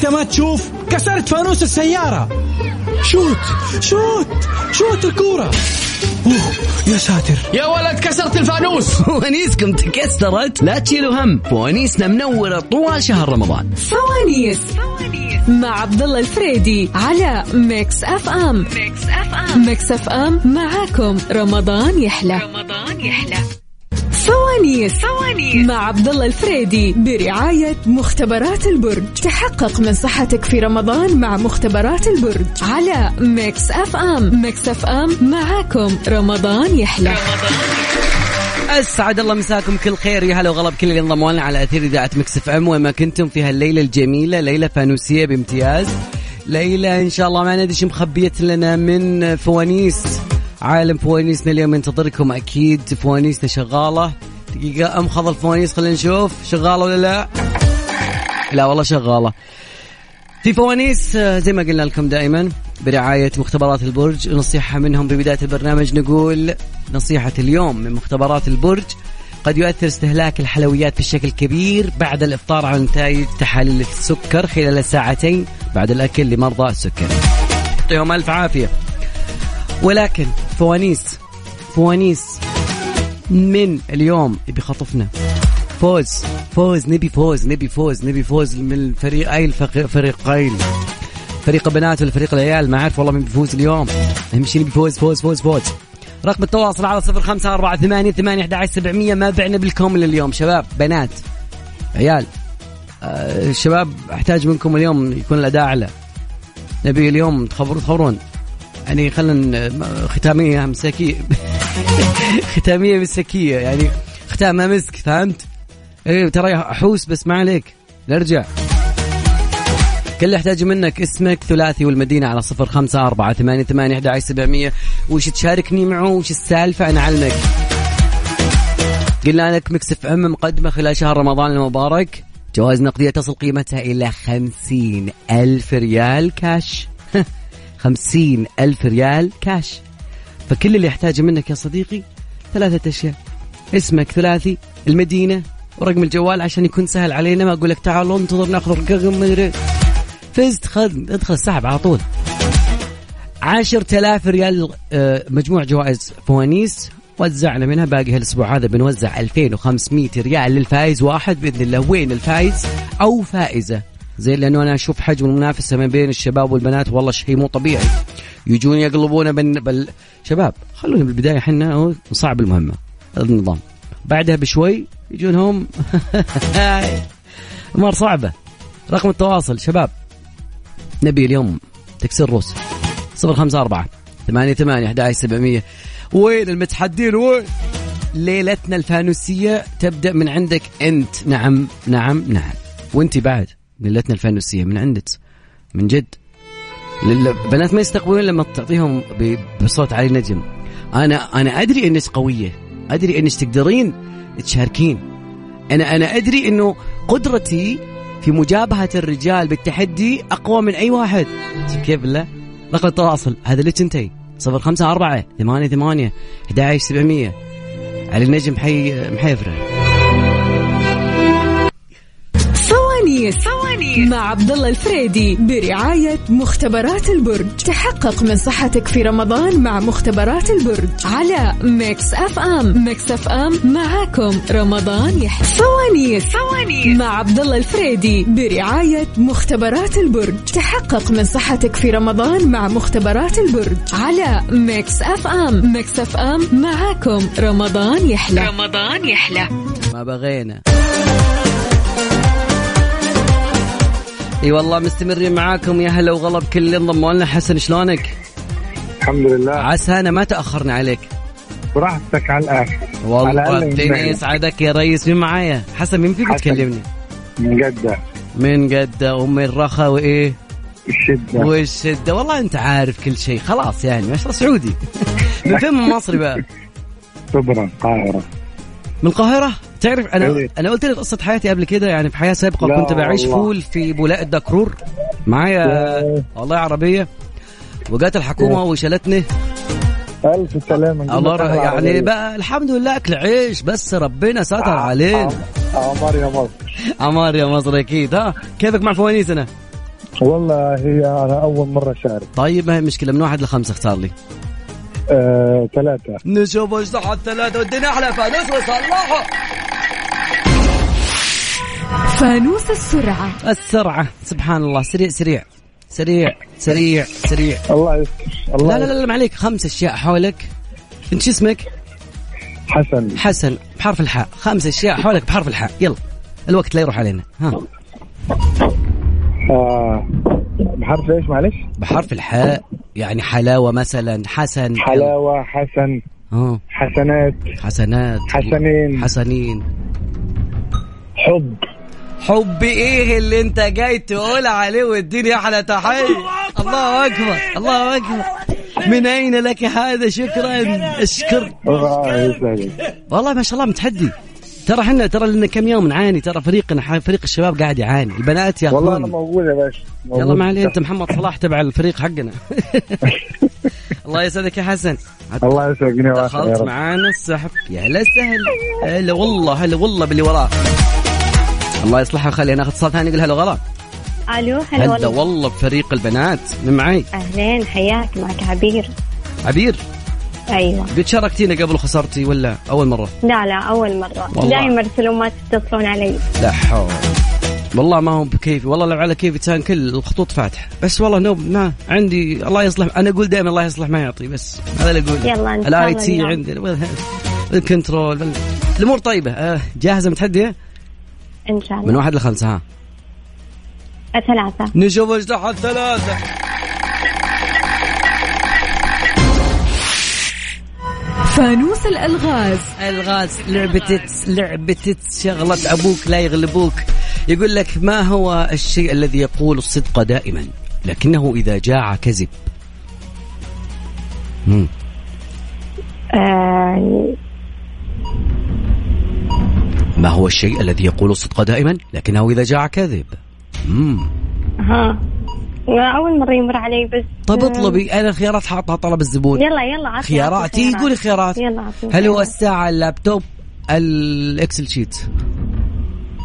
أنت ما تشوف كسرت فانوس السيارة. شوت شوت شوت الكورة. أوه يا ساتر. يا ولد كسرت الفانوس. فوانيسكم تكسرت. لا تشيلوا هم. فوانيسنا منورة طوال شهر رمضان. فوانيس مع عبد الله الفريدي على ميكس أف أم. ميكس أف أم. ميكس أف أم معاكم. رمضان يحلى. رمضان يحلى. فوانيس فوانيس مع عبد الله الفريدي برعاية مختبرات البرج. تحقق من صحتك في رمضان مع مختبرات البرج. على ميكس أف أم. ميكس أف أم معاكم. رمضان يحلى. أسعد الله مساكم. كل خير. يا هلا وغلا بكل اللي انضموا لنا على أثير إذاعة مكس أف أم. وين ما كنتم في هالليلة الجميلة ليلة فانوسية بامتياز. ليلة إن شاء الله ما ندري مخبية لنا من فوانيس. عالم فوانيسنا اليوم ينتظركم أكيد. فوانيسنا شغالة. دقيقة امخض الفوانيس خلينا نشوف شغالة ولا لا. لا والله شغالة. في فوانيس آه، زي ما قلنا لكم دائما برعاية مختبرات البرج. نصيحة منهم ببداية البرنامج نقول نصيحة اليوم من مختبرات البرج قد يؤثر استهلاك الحلويات بشكل كبير بعد الإفطار على نتائج تحاليل السكر خلال ساعتين بعد الأكل لمرضى السكر. يعطيهم ألف عافية. ولكن فوانيس فوانيس من اليوم بخطفنا فوز فوز نبي فوز نبي فوز نبي فوز من الفريقين الفريقين فريق البنات ولا فريق العيال؟ ما أعرف والله مين بيفوز اليوم. أهم شيء نبي فوز فوز فوز فوز. رقم التواصل على صفر خمسة أربعة ثمانية ثمانية أحد سبعمية. ما بعنا بالكامل اليوم شباب بنات عيال آه الشباب أحتاج منكم اليوم يكون الأداء أعلى. نبي اليوم تخبرون تخبرون. يعني خلينا ختامية مسكية ختامية مسكية يعني ختامها مسك فهمت؟ إيه ترى احوس بس ما عليك. نرجع. كل اللي احتاج منك اسمك ثلاثي والمدينة على صفر خمسة أربعة ثمانية ثمانية أحد سبعمية. وش تشاركني معه؟ وش السالفة؟ أنا علمك قلنا لك مكس أف أم مقدمة خلال شهر رمضان المبارك. جوائز نقدية تصل قيمتها إلى خمسين ألف ريال كاش خمسين ألف ريال كاش فكل اللي يحتاجه منك يا صديقي ثلاثة أشياء. اسمك ثلاثي المدينة ورقم الجوال عشان يكون سهل علينا. ما أقول لك تعالوا انتظر ناخذ رقم مدري فزت خذ ادخل السحب على طول. عشرة آلاف ريال آه، مجموع جوائز فوانيس. وزعنا منها باقي هالأسبوع هذا بنوزع 2500 ريال للفائز واحد بإذن الله. وين الفائز؟ أو فائزة. زي لأنه أنا أشوف حجم المنافسة ما بين الشباب والبنات والله شيء مو طبيعي. يجون يقلبون بال... بال... شباب خلونا بالبداية إحنا نصعب المهمة النظام. بعدها بشوي يجون هم أمور صعبة. رقم التواصل شباب. نبي اليوم تكسر روس. صفر خمسة أربعة ثمانية ثمانية أحد سبعمية. وين المتحدين؟ وين؟ ليلتنا الفانوسية تبدأ من عندك أنت. نعم نعم نعم. وأنت بعد. ليلتنا الفانوسية من عندك من جد. البنات ما يستقبلون لما تعطيهم بصوت علي نجم. أنا أنا أدري إنك قوية. أدري إنك تقدرين تشاركين. أنا أنا أدري إنه قدرتي في مجابهة الرجال بالتحدي أقوى من أي واحد. كيف لا؟ رقم التواصل. هذا لك أنتي. صفر خمسة أربعة ثمانية ثمانية أحد سبعمية. علي النجم حي محيفرة. فوانيس فوانيس مع عبد الله الفريدي برعاية مختبرات البرج. تحقق من صحتك في رمضان مع مختبرات البرج. على ميكس أف أم. ميكس أف أم معاكم. رمضان يحلى. فوانيس فوانيس مع عبد الله الفريدي برعاية مختبرات البرج. تحقق من صحتك في رمضان مع مختبرات البرج. على ميكس أف أم. ميكس أف أم معاكم. رمضان يحلى. رمضان يحلى. ما بغينا. إي والله مستمرين معاكم. يا هلا وغلا بكل اللي انضموا لنا. حسن شلونك؟ الحمد لله. عسى أنا ما تأخرنا عليك. براحتك على الآخر. والله الدنيا يسعدك يا ريس. مين معايا؟ حسن مين فيك تكلمني؟ من جدة. من جدة. ومن الرخا وإيه؟ الشدة. والشدة. والله أنت عارف كل شيء. خلاص يعني ما شاء الله سعودي. من فين؟ من مصري بقى؟ صبرا القاهرة من القاهرة؟ تعرف أنا إيه. أنا قلت لك قصة حياتي قبل كده يعني في حياة سابقة كنت بعيش والله. فول في بولاء الدكرور معايا والله عربية. وجات الحكومة وشالتني. ألف سلامة الله يعني بقى الحمد لله أكل عيش بس ربنا ستر آه علينا. عمار يا مصر. عمار يا مصر أكيد ها؟ كيفك مع فوانيس أنا؟ والله هي أنا أول مرة أشارك طيب ما هي مشكله من واحد لخمسة اختار لي. آه، ثلاثة. نشوف إيش صح الثلاثة والدنيا أحلى فانوس وصلحه فانوس السرعة. السرعة سبحان الله. سريع سريع. سريع سريع سريع. الله يستر الله لا لا لا ما عليك. خمس أشياء حولك. انت شو اسمك؟ حسن. حسن. بحرف الحاء. خمس أشياء حولك بحرف الحاء. يلا. الوقت لا يروح علينا. ها. آه، بحرف إيش؟ معلش؟ بحرف الحاء. يعني حلاوة مثلا. حسن. حلاوة حسن. آه حسنات. حسنات. حسنين. حسنين. حب. حب إيه اللي انت جاي تقول عليه واديني أحلى تحية؟ الله أكبر. الله أكبر. من أين لك هذا شكرا؟ أشكر. الله يسعدك والله ما شاء الله متحدي. ترى إحنا ترى لنا كم يوم نعاني. ترى فريقنا ح- فريق الشباب قاعد يعاني. البنات والله أنا ياخذون موجود يا باشا. يلا ما عليه انت محمد صلاح تبع الفريق حقنا. الله يسعدك يا حسن. الله يا دخلت معانا السحب. يا هلا سهل. هلا والله هلا والله باللي وراه الله يصلحها ويخليها ناخذ اتصال ثاني يقول هلا غلا ألو هلا هلا والله. والله بفريق البنات من معي أهلين حياك معك عبير. عبير؟ أيوه. قد شاركتينا قبل وخسرتي ولا أول مرة؟ لا لا أول مرة. والله. دائما ارسلوا ما تتصلون علي. لا حول. والله ما هو بكيفي والله لو على كيفي كان كل الخطوط فاتحة. بس والله نوب ما عندي الله يصلح أنا أقول دائما الله يصلح ما يعطي بس هذا اللي أقوله. يلا ال IT. عندنا الكنترول الأمور طيبة. آه، جاهزة متحدية؟ إن شاء من الله واحد لخمسة ها؟ ثلاثة نشوف إيش تحت ثلاثة فانوس الألغاز. ألغاز لعبة لعبة شغلة أبوك لا يغلبوك. يقول لك ما هو الشيء الذي يقول الصدق دائما؟ لكنه إذا جاع كذب. آه ما هو الشيء الذي يقول الصدق دائما؟ لكنه إذا جاع كذب. مم. ها. أول مرة يمر علي بس. طب آه، اطلبي. أنا الخيارات حاطها طلب الزبون. يلا يلا عطني خيارات. عطني تيجي تقولي خيارات. يلا عطني هل هو. الساعة اللابتوب ال Excel sheet؟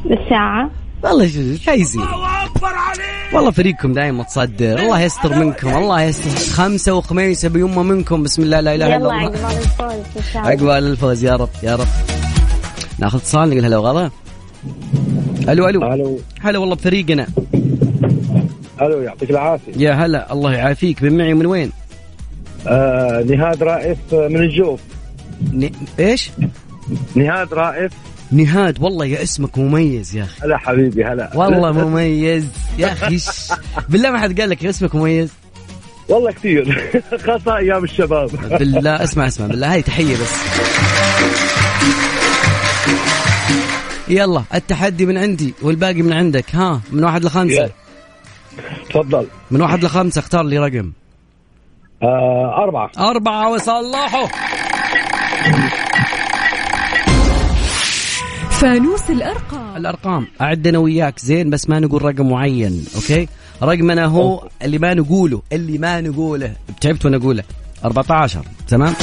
الساعة. والله شو- فايزين والله فريقكم دائما متصدر. الله يستر منكم. الله يستر. خمسة وخميسة بيمة منكم. بسم الله لا إله إلا يلا الله. عقبال الفوز إن شاء الله. عقبال الفوز. يا رب يا رب. ناخذ اتصال نقول هلا وغلا. ألو ألو. ألو. هلا والله بفريقنا. ألو يعطيك العافية. يا هلا الله يعافيك. من معي من وين؟ آه نهاد رائف من الجوف. ن... إيش؟ نهاد رائف. نهاد والله يا اسمك مميز يا أخي. هلا حبيبي هلا. والله مميز يا أخي. بالله ما حد قال لك اسمك مميز. والله كثير. خاصة أيام الشباب. بالله اسمع اسمع. بالله هاي تحية بس. يلا التحدي من عندي والباقي من عندك. ها من واحد لخمسة. تفضل. من واحد لخمسة اختار لي رقم. آه أربعة. أربعة وصلحوا فانوس الأرقام. الأرقام. أعد أنا وياك زين بس ما نقول رقم معين أوكي؟ رقمنا هو اللي ما نقوله اللي ما نقوله. تعبت وأنا أقوله. 14 تمام؟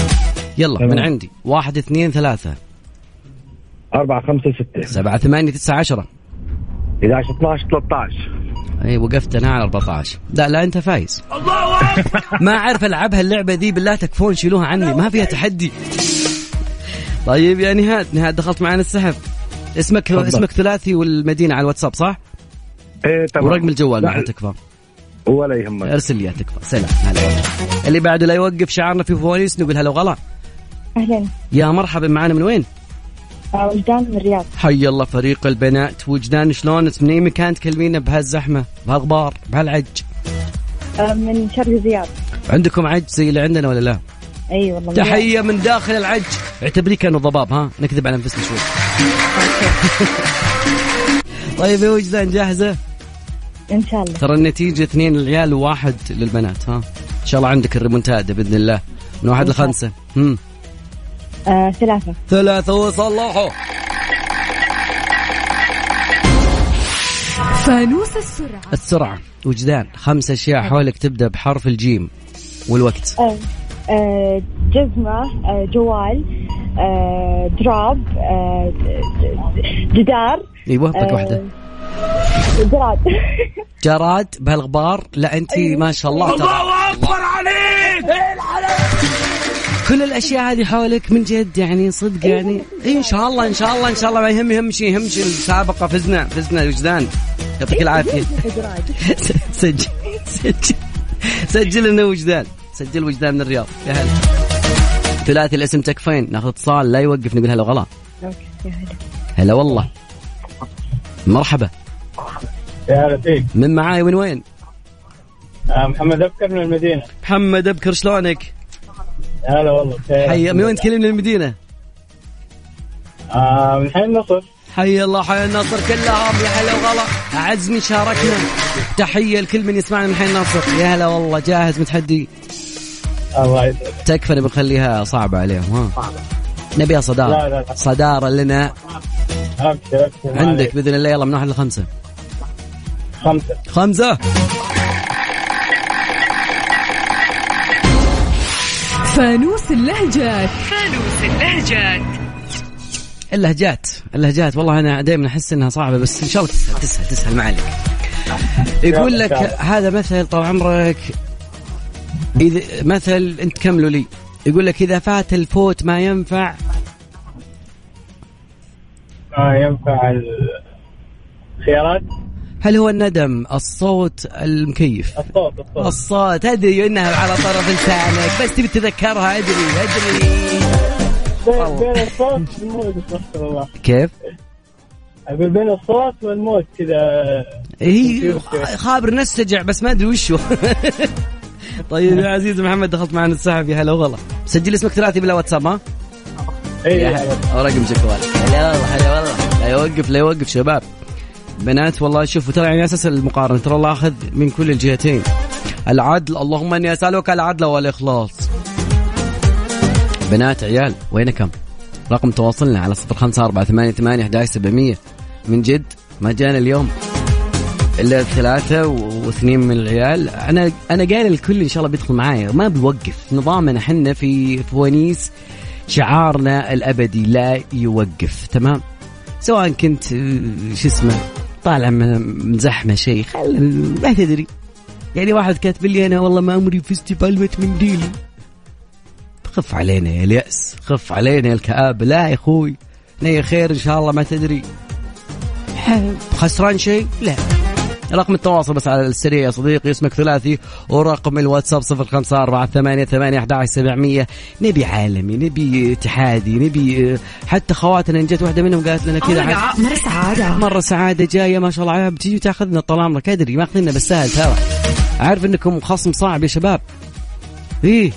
يلا تمام. من عندي. واحد اثنين ثلاثة. أربعة خمسة ستة. سبعة ثمانية تسعة عشرة. 11 12 13 اي وقفت أنا على 14 لا لا أنت فايز. ما أعرف ألعبها اللعبة ذي بالله تكفون شيلوها عني. ما فيها تحدي. طيب يا نهاد. نهاد دخلت معنا السحب. اسمك تفضل. اسمك ثلاثي والمدينة على الواتساب صح؟ إيه تمام. ورقم الجوال ما تكفى ولا يهمك. ارسل لي يا تكفى. سلام. هلا. اللي بعده لا يوقف شعارنا في فوانيس نقول هلا وغلا. أهلا. يا مرحبا معنا من وين؟ وجدان من الرياض. حي الله فريق البنات. وجدان شلونك من اي مكان تكلمينا بهالزحمة بهالغبار بهالعج. آه، من شرق زياد. عندكم عج زي اللي عندنا ولا لا؟ أي والله تحية من داخل العج. اعتبريه كأنه ضباب ها؟ نكذب على انفسنا شوي. طيب يا وجدان جاهزة؟ إن شاء الله. ترى النتيجة اثنين للعيال وواحد للبنات ها؟ إن شاء الله عندك الريمونتادا بإذن الله من واحد لخمسة. هم. آه، ثلاثة. ثلاثة وصلحوا فانوس السرعة. السرعة وجدان خمس أشياء حولك تبدأ بحرف الجيم والوقت. آه، آه، جزمة آه، جوال آه، دراب آه، جدار. إيوه بك واحدة. جراد. جراد بهالغبار لا انت ما شاء الله. الله أكبر عليك! كل الأشياء هذه حولك من جد يعني صدق يعني. إيه إن شاء الله إن شاء الله إن شاء الله. ما يهم يهم شيء يهم شيء المسابقه فزنا فزنا. وجدان؟ يعطيك العافية. سجل سجل. سجل انه وجدان. سجل وجدان من الرياض. يا هلا. ثلاثي الاسم تكفين. ناخذ اتصال. لا يوقف نقول هلا. وغلا هلا والله. مرحبا. يا هلا فيك. من معاي؟ وين وين؟ آه، محمد أبكر من المدينة. محمد أبكر شلونك؟ هلا والله حي من وين تكلمني المدينة؟ آه من حي النصر. حي الله حي النصر كلهم يا هلا وغلا. أعز من شاركنا. تحية لكل من يسمعنا من حي النصر. يا هلا والله جاهز متحدي. الله يسعدك تكفى نبي نخليها صعبة عليهم ها؟ نبيها صدارة. لا، لا، لا. صدارة لنا. ابشر ما عندك. بإذن الله يلا من واحد لخمسة. خمسة. خمسة. فانوس اللهجات. فانوس اللهجات. اللهجات اللهجات. والله أنا دائما أحس إنها صعبة بس إن شاء الله تسهل تسهل تسهل ما عليك. يقول لك هذا مثل طال عمرك. إذا مثل أنت كملوا لي. يقول لك إذا فات الفوت ما ينفع. ما ينفع الخيارات؟ هل هو الندم الصوت المكيف؟ الصوت الصوت. الصوت أدري إنها على طرف لسانك بس تبي تتذكرها أدري أدري. بين الصوت والموت استغفر الله. كيف؟ أقول بين الصوت والموت كذا. هي خابر نسجع بس ما أدري وشو. طيب يا عزيز محمد دخلت معنا السحب. يا هلا وغلا سجل اسمك ثلاثي بلا واتساب ها؟ اي ورقم جوالك هلا. والله. هلا والله لا يوقف لا يوقف شباب. بنات والله شوفوا ترى يعني أساس المقارنة ترى الله أخذ من كل الجهتين. العدل اللهم إني أسألك العدل والإخلاص. بنات عيال وينكم؟ رقم تواصلنا على صفر خمسة أربعة ثمانية ثمانية أحد سبعمية. من جد ما جانا اليوم إلا ثلاثة واثنين من العيال. أنا أنا قايل الكل إن شاء الله بيدخل معايا. ما بيوقف نظامنا حنا في فوانيس شعارنا الأبدي لا يوقف تمام؟ سواء كنت شو اسمه طالع من زحمة شيء خل ما تدري. يعني واحد كاتب لي أنا والله ما أمري فزت بعلبة منديلي خف علينا يا اليأس. خف علينا يا الكآبة لا يا أخوي. نية خير إن شاء الله ما تدري. خسران شيء؟ لا. رقم التواصل بس على السريع يا صديقي اسمك ثلاثي ورقم الواتساب صفر خمسة أربعة ثمانية ثمانية أحد سبعمية. نبي عالمي نبي اتحادي نبي حتى خواتنا إن جت واحدة منهم قالت لنا كذا مرة سعادة. مرة سعادة جاية ما شاء الله. عليها بتيجي تاخذنا طال عمرك أدري ماخذنا بالسهل ترى. عارف إنكم خصم صعب يا شباب. إيه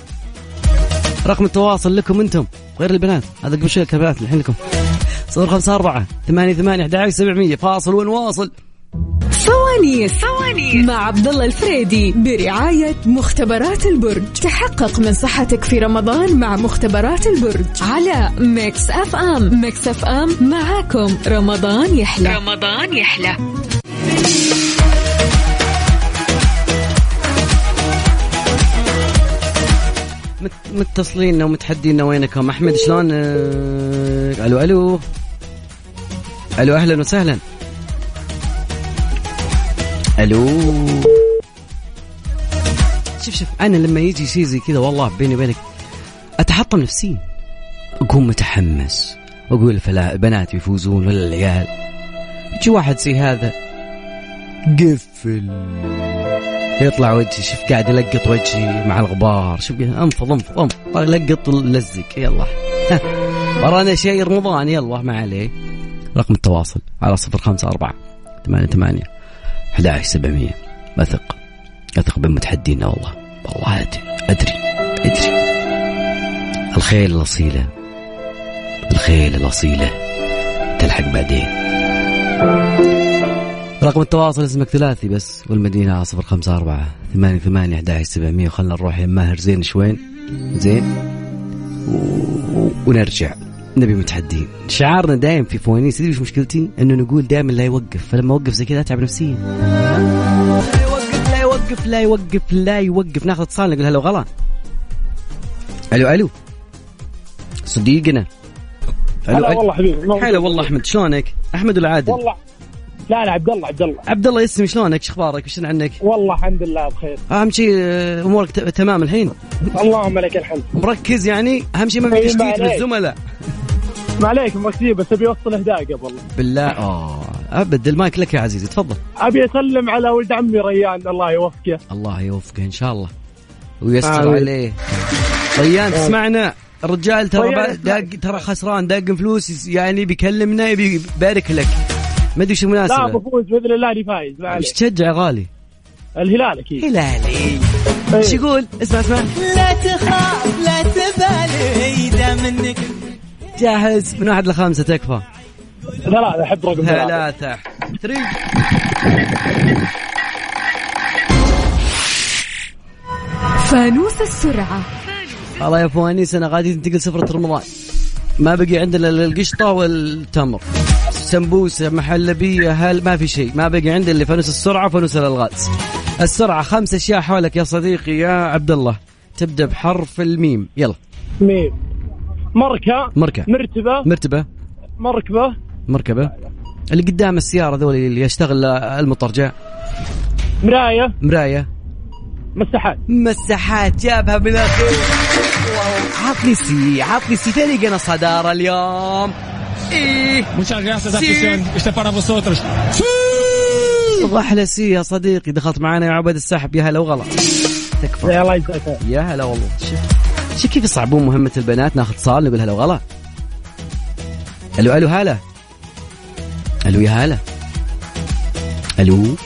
رقم التواصل لكم أنتم غير البنات. هذا قبل شوي البنات الحين لكم. صفر خمسة أربعة ثمانية ثمانية أحد سبعمية. فاصل ونواصل. فوانيس فوانيس مع عبد الله الفريدي برعاية مختبرات البرج. تحقق من صحتك في رمضان مع مختبرات البرج على Mix FM. Mix FM معاكم. رمضان يحلى. رمضان يحلى. مت- متصلين ومتحدين وينكم أحمد؟ شلون؟ آه، ألو ألو. ألو أهلا وسهلا. ألو. شوف شوف أنا لما يجي شيء زي كذا والله بيني وبينك أتحطم نفسيا. اكون متحمس واقول فلا بنات يفوزون ولا العيال. يجي واحد زي هذا؟ قفل. يطلع وجهي شوف قاعد يلقط وجهي مع الغبار. شوف أنفض أنفض أنفض. لقط لزق يلا. ورانا شيء رمضان يلا ما عليه. رقم التواصل على صفر خمسة أربعة ثمانية ثمانية. أحد عشر سبعمية. أثق. أثق بمتحدينا والله. والله أدري أدري. أدري. الخيل الأصيلة. الخيل الأصيلة. تلحق بعدين. رقم التواصل اسمك ثلاثي بس. والمدينة على صفر خمسة أربعة ثمانية ثمانية أحد سبعمية. وخلنا نروح يا ماهر. زين شوين؟ زين. و... ونرجع. نبي متحدين شعارنا دايم في فوانيس. تدري وش مشكلتي؟ إنه نقول دائما لا يوقف. فلما أوقف زي كذا أتعب نفسيا. لا يوقف لا يوقف لا يوقف لا يوقف. ناخذ اتصال نقول هلا وغلا ألو ألو. صديقنا. هلا والله حبيبي. هلا والله أحمد شلونك؟ أحمد ولا عادل؟ والله. لا لا عبد الله عبد الله. عبد الله يسمي شلونك؟ شو أخبارك؟ وش عنك والله الحمد لله بخير. أهم شيء آه، أمورك تمام الحين؟ اللهم لك الحمد. مركز يعني؟ أهم شيء ما في تشتيت ما عليك. ما عليك مركزين بس أبي أوصل أهداء قبل. بالله. آه أبد المايك لك يا عزيزي تفضل. أبي أسلم على ولد عمي ريان الله يوفقه. الله يوفقه إن شاء الله. ويستر آمين. عليه. ريان تسمعنا؟ الرجال ترى داق ترى خسران داق فلوس يعني بيكلمنا يبي يبارك لك. ما أدري شو لا المناسبه بفوز بإذن الله أني فايز ما إيش عليك تشجع غالي. الهلال أكيد. هلالي. إيش يقول؟ اسمع اسمع. لا تخاف لا تبالي إذا منك جاهز؟ من واحد لخمسة تكفى. ثلاثة أحب رقم ثلاثة. ثلاثة. ثري فانوس السرعة. والله يا فوانيس أنا غادي ننتقل سفرة رمضان. ما بقي عندنا إلا القشطة والتمر. سمبوسة محلبية هل ما في شيء. ما بقي عندي إلا فانوس السرعة وفانوس الألغاز. السرعة خمس أشياء حولك يا صديقي يا عبد الله. تبدأ بحرف الميم. يلا. ميم. مركة مركة. مرتبة. مرتبة. مركبة. مركبة. اللي قدام السيارة ذول اللي يشتغل المطرجة مراية. مراية. مساحات. مساحات. جابها من الاخير عطني سي عطني سي. فريقنا صدارة اليوم. إيه. Muchas gracias, afición. Este para vosotros. أحلى سي يا صديقي. دخلت معنا يا عبد السحب. يا هلا وغلا. تكفى. يا الله يجزاك خير. يا هلا والله. شوف شوف كيف يصعبون مهمة البنات ناخذ اتصال نقول هلا وغلا؟ ألو ألو هلا. ألو يا هلا. ألو.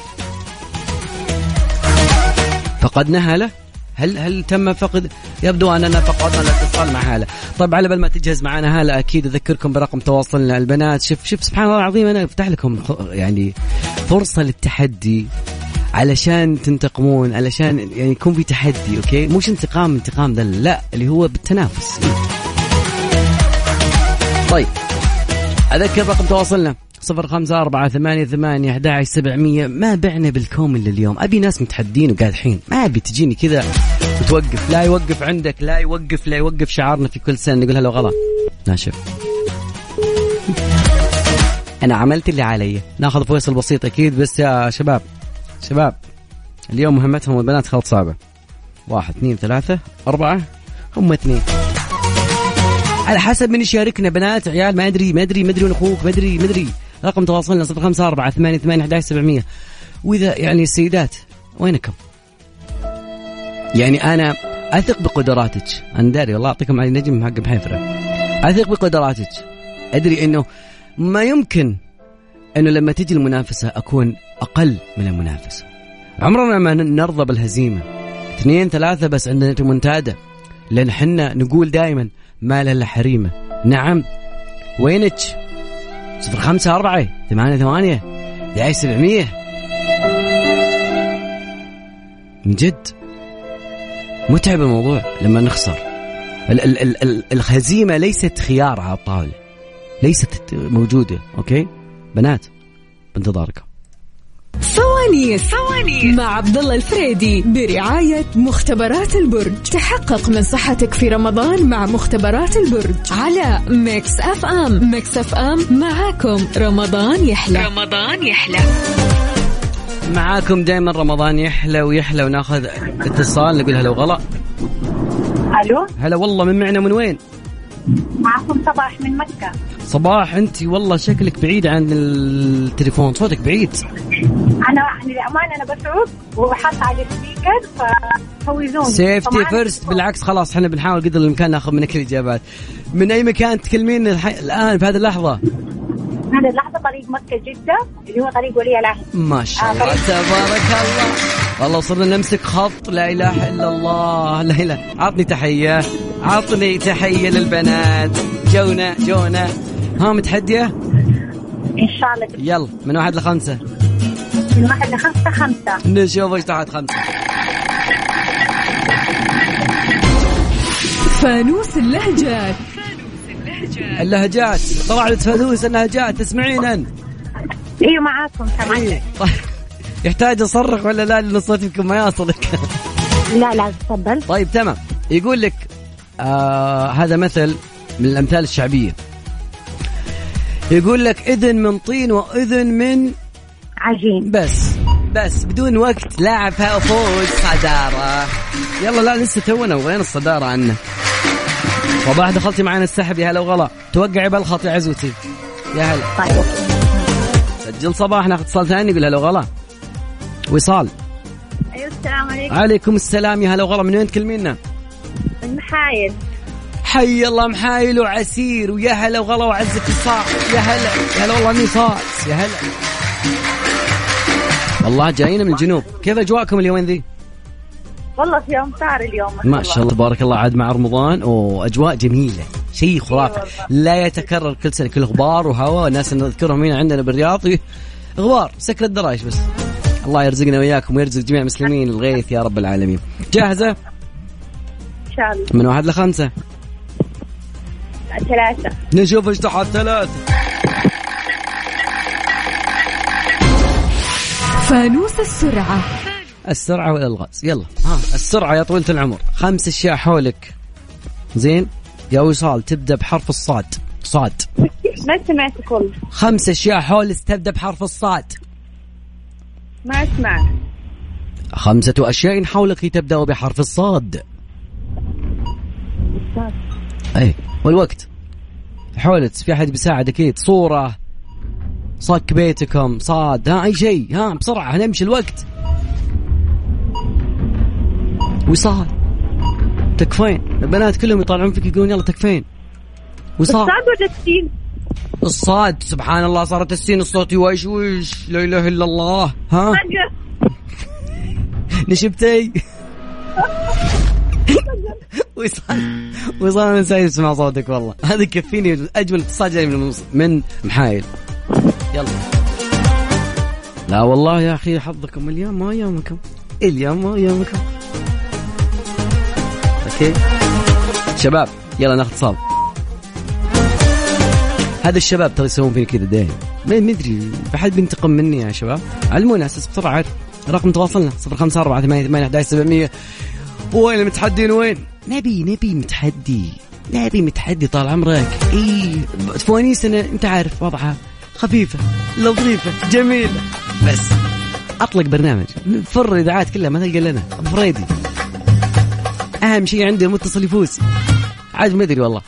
فقدنا هلا؟ هل هل تم فقد؟ يبدو أننا فقدنا الاتصال مع هاله طيب على بال ما تجهز معنا هاله أكيد أذكركم برقم تواصلنا البنات. شوف شوف سبحان الله العظيم أنا أفتح لكم يعني فرصة للتحدي. علشان تنتقمون علشان يعني يكون في تحدي okay؟ مش انتقام انتقام ذا لا اللي هو بالتنافس. طيب أذكر رقم تواصلنا. صفر خمسة أربعة ثمانية ثمانية أحد سبعمية. ما بعنا بالكوم إلا اليوم أبي ناس متحدين وقادحين ما أبي تجيني كذا وتوقف. لا يوقف عندك لا يوقف لا يوقف شعارنا في كل سنة. نقول هلا وغلا. ناشف أنا عملت اللي علي. ناخذ فيصل بسيط أكيد بس يا شباب. شباب اليوم مهمتهم البنات خلط صعبة واحد اثنين ثلاثة أربعة هم اثنين. على حسب من يشاركنا بنات عيال ما أدري ما أدري ما أدري وين أخوك ما أدري ما أدري. رقم تواصلنا صفر خمسة أربعة ثمانية ثمانية أحد سبعمية. وإذا يعني السيدات وينكم؟ يعني أنا أثق بقدراتك. أنا داري والله أعطيكم علي نجم حق بحيفرة. أثق بقدراتك. أدري أنه ما يمكن أنه لما تجي المنافسة أكون أقل من المنافسة. عمرنا ما نرضى بالهزيمة. اثنين ثلاثة بس عندنا ريمونتادا لأن حنا نقول دائما ما له إلا حريمة. نعم. وينك؟ صفر خمسة أربعة ثمانية ثمانية دعاية سبعمية. من جد. متعب الموضوع لما نخسر. ال- ال- ال- الهزيمة ليست خيار على الطاولة. ليست موجودة أوكي؟ بنات بانتظاركم. فوانيس فوانيس مع عبد الله الفريدي برعاية مختبرات البرج. تحقق من صحتك في رمضان مع مختبرات البرج. على Mix FM. Mix FM معاكم رمضان يحلى. رمضان يحلى. معاكم دائما رمضان يحلى ويحلى وناخذ اتصال نقول هلا وغلا. ألو؟ هلا والله من معنا من وين؟ معكم صباح من مكة. صباح انت والله شكلك بعيد عن التليفون صوتك بعيد. أنا للأمانة أنا بسوق وحاطه على ال speaker ففوزوني. safety first بالعكس خلاص إحنا بنحاول قدر الإمكان ناخذ منك الإجابات. من أي مكان تكلمين الح... الآن في هذه اللحظة؟ هذا اللحظة طريق مكة جدة اللي هو طريق ولي العهد. ما شاء الله. تبارك الله. والله وصلنا نمسك خط لا إله إلا الله. لا إله. عطني تحية. عطني تحية للبنات. جونا جونا ها متحدية؟ إن شاء الله. يلا من واحد لخمسة. من واحد لخمسة خمسة. نشوف إيش تحت خمسة. فانوس اللهجات. اللهجات. طلعت فانوس اللهجات. تسمعين أنت؟ أيوه معاكم سامعين. إيه. طيب. يحتاج أصرخ ولا لا؟ لأن صوتي يمكن ما يصلك. لا لا تفضل. طيب تمام. يقول لك آه هذا مثل من الأمثال الشعبية. يقول لك إذن من طين وإذن من عجين. بس. بس بدون وقت. لاعب فوز صدارة. يلا لا لسه تونا وين الصدارة عنه. صباح دخلتي معنا السحب يا هلا وغلا. توقعي بالخط يا عزوتي. يا هلا. طيب. سجل صباح ناخذ اتصال ثاني يقول هلا وغلا. وصال. أيوه السلام عليكم. عليكم السلام يا هلا وغلا. من وين تكلمينا؟ من محايد. حي الله محايل وعسير ويا هلا وغلا وعزة الصاع يا هلا. يا هلا والله ميصاص يا هلا. والله جايين من الجنوب. كيف أجواءكم اليومين ذي؟ والله في امطار اليوم ما شاء الله. تبارك الله عاد مع رمضان وأجواء جميلة. شيء خرافي. لا يتكرر كل سنة كل غبار وهواء. الناس نذكرهم هنا عندنا بالرياض. غبار سكر الدرايش بس. الله يرزقنا وياكم ويرزق جميع المسلمين الغيث يا رب العالمين. جاهزة؟ إن شاء الله. من واحد لخمسة. ثلاثة. نشوف إيش تحت ثلاثة. فانوس السرعة. السرعة والالغاز يلا. ها السرعة يا طويلة العمر. خمس أشياء حولك. زين؟ يا وصال تبدأ بحرف الصاد. صاد. ما سمعتك والله خمس أشياء حولك تبدأ بحرف الصاد. ما أسمع. خمسة أشياء حولك تبدأ بحرف الصاد. أي والوقت. حولك في أحد بيساعد أكيد صورة. صك بيتكم. صاد. ها أي شيء. ها بسرعة هنمشي الوقت. وصال تكفين. البنات كلهم يطالعون فيك يقولون يلا تكفين. وصال صعب ولا تسين الصاد. سبحان الله صارت السين الصوت يوشوش لا إله إلا الله. ها؟ نشبتي. وصال وصال أنا سعيد أسمع صوتك والله. هذا يكفيني أجمل اتصال جاي من من محايل. يلا. لا والله يا أخي حظكم اليوم ما يومكم. اليوم ما يومكم. okay شباب يلا ناخذ اتصال هذا الشباب ترى يسوون فيني كذا دايم ما ادري بحد بينتقم مني يا شباب علمونا أساس بسرعة رقم تواصلنا 054 88 11 700 وين المتحدين وين؟ نبي نبي متحدي نبي متحدي طال عمرك اي فوانيس أنا انت عارف وضعها خفيفه لطيفه جميله بس اطلق برنامج فر الاذاعات كلها ما تلقى لنا فريدي أهم شيء عندي المتصل يفوز. عاد ما أدري والله.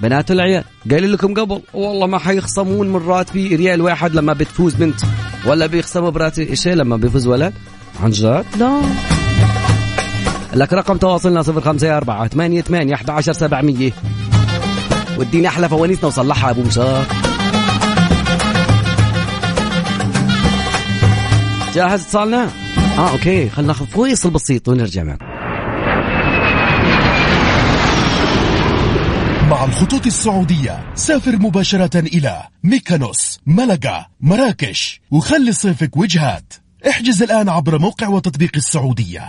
بنات العيال قايل لكم قبل والله ما حيخصمون من راتبي ريال واحد لما بتفوز بنت ولا بيخصموا براتبي إيش لما بيفوز ولد. عن جد؟ لا. لك رقم تواصلنا صفر خمسة أربعة ثمانية ثمانية أحد عشر سبعمية. واديني أحلى فوانيسنا وصلحها أبو مشار جاهز اتصالنا؟ آه okay خلينا ناخذ فويصل بسيط ونرجع معنا مع الخطوط السعودية. سافر مباشرة إلى ميكونوس ملقا مراكش وخلي صيفك وجهات. احجز الآن عبر موقع وتطبيق السعودية.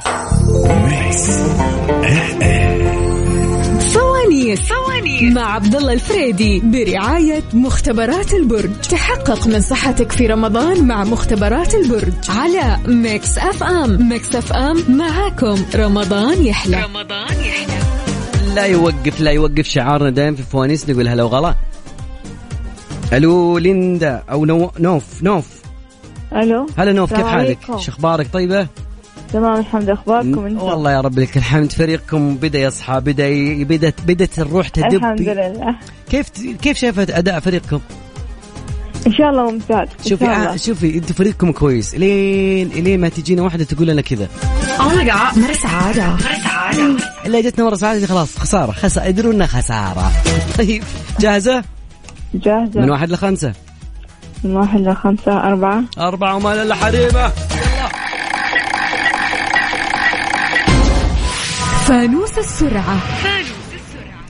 فوانيس فوانيس مع عبد الله الفريدي برعاية مختبرات البرج. تحقق من صحتك في رمضان مع مختبرات البرج. على Mix FM Mix FM معاكم. رمضان يحلى. رمضان يحلى. لا يوقف لا يوقف شعارنا دائما في فوانيس نقول هلا وغلا. ألو ليندا أو نو نوف نوف. ألو. هلا نوف كيف حالك؟ شو أخبارك طيبة؟ تمام الحمد أخباركم أنتم؟ والله يا رب لك الحمد. فريقكم بدأ يصحى بدا بدت بدت الروح تدب. الحمد لله. كيف كيف شايفة أداء فريقكم؟ إن شاء الله ممتاز شوفي آه الله. شوفي أنتم فريقكم كويس. لين لين ما تجينا واحدة تقول لنا كذا. مرة سعادة مرة سعادة. إلا جتنا مرة سعادة خلاص خسارة خساره ادروا إنها خسارة. طيب جاهزة؟ جاهزة. من واحد لخمسة. من واحد لخمسة أربعة. أربعة وما إلا حريمة. فانوس السرعة.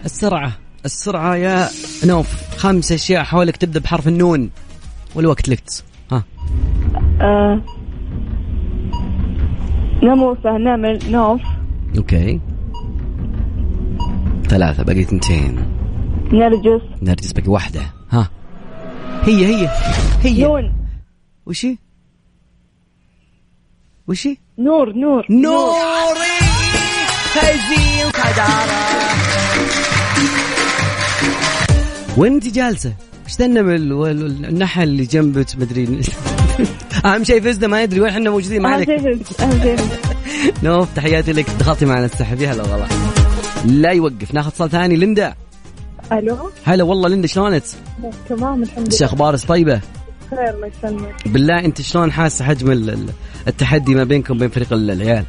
السرعة السرعة يا نوف. خمس أشياء حولك تبدأ بحرف النون. والوقت لك ها. آه. نموسة نمل نوف. أوكي. ثلاثة بقي اثنتين. نرجس. نرجس بقي واحدة. ها. هي هي هي. نون. وشي وشي نور نور. نوري. فايزين صدارة وين انت جالسة؟ النمل والنحل اللي جنبك مدري أهم شيء فزنا ما يدري وين إحنا موجودين ما أهم عليك. شيء. نوف تحياتي لك. دخلتي معنا السحب. يا هلا والله. لا يوقف. ناخذ اتصال ثاني. ليندا. ألو؟ هلا والله ليندا شلونك؟ تمام الحمد إيش أخبارك طيبة؟ خير الله يسلمك. بالله أنت شلون حاسة حجم ال- ال- التحدي ما بينكم وبين فريق ال- العيال؟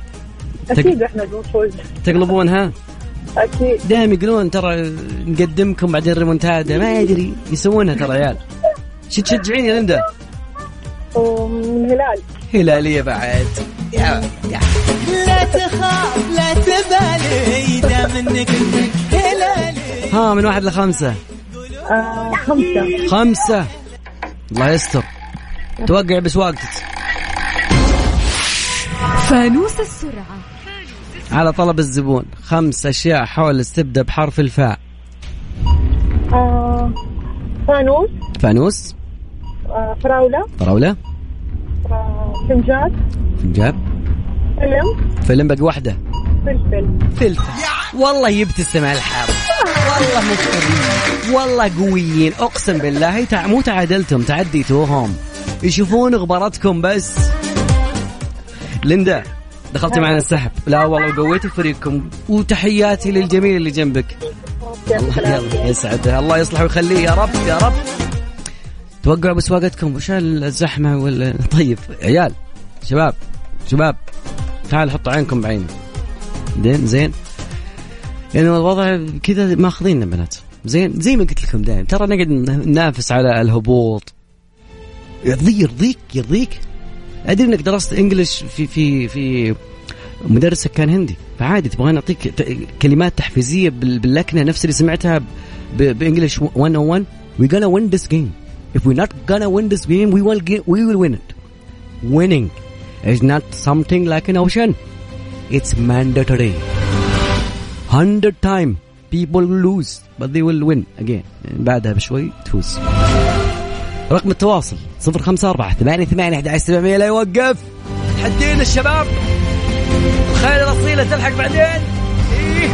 أكيد إحنا بنفوز. تقلبونها؟ أكيد. دائما يقولون ترى نقدمكم بعدين ريمونتادا ما يدري يسوونها ترى عيال. شو تشجعين يا ليندا؟ ومن الهلال هلالية بعد. يا يا. لا تخاف لا تبالي دام انك هلالي. ها من واحد لخمسة. آه خمسة. خمسة. الله يستر. توقع بس وقتك فانوس السرعة. على طلب الزبون. خمس أشياء حول تبدا بحرف الفاء. آه فانوس. فانوس. آه فراولة. فراولة. آه فنجان. فنجاب فيلم. فيلم باقي واحدة فلفل. فلفل. والله يبتسم على الحظ والله مفترين والله قويين. أقسم بالله. تع... مو تعادلتم تعديتوهم. يشوفون غبرتكم بس. ليندا. دخلتي معنا السحب. لا والله قويتوا فريقكم. وتحياتي للجميل اللي جنبك. الله يلا يسعدها الله يصلح ويخليه. يا رب يا رب. توقعوا بسواقتكم وش الزحمة ولا طيب عيال شباب شباب تعال حطوا عينكم بعيني. زين زين. يعني الوضع كذا ماخذين بنات. زين زي ما قلت لكم دائما ترى نقعد ننافس على الهبوط. يرضي يرضيك يرضيك ادري انك درست انجلش في في في مدرسك كان هندي فعادي تبغى نعطيك ت- كلمات تحفيزيه بال- باللكنه نفس اللي سمعتها بانجلش 101 we gonna win this game if we're not gonna win this game we will get, we will win it winning is not something like an option it's mandatory 100 time people lose but they will win again بعدها بشوي تفوز رقم التواصل 054 88 11 700 لا يوقف. حدين الشباب. خير الأصيلة تلحق بعدين. إيه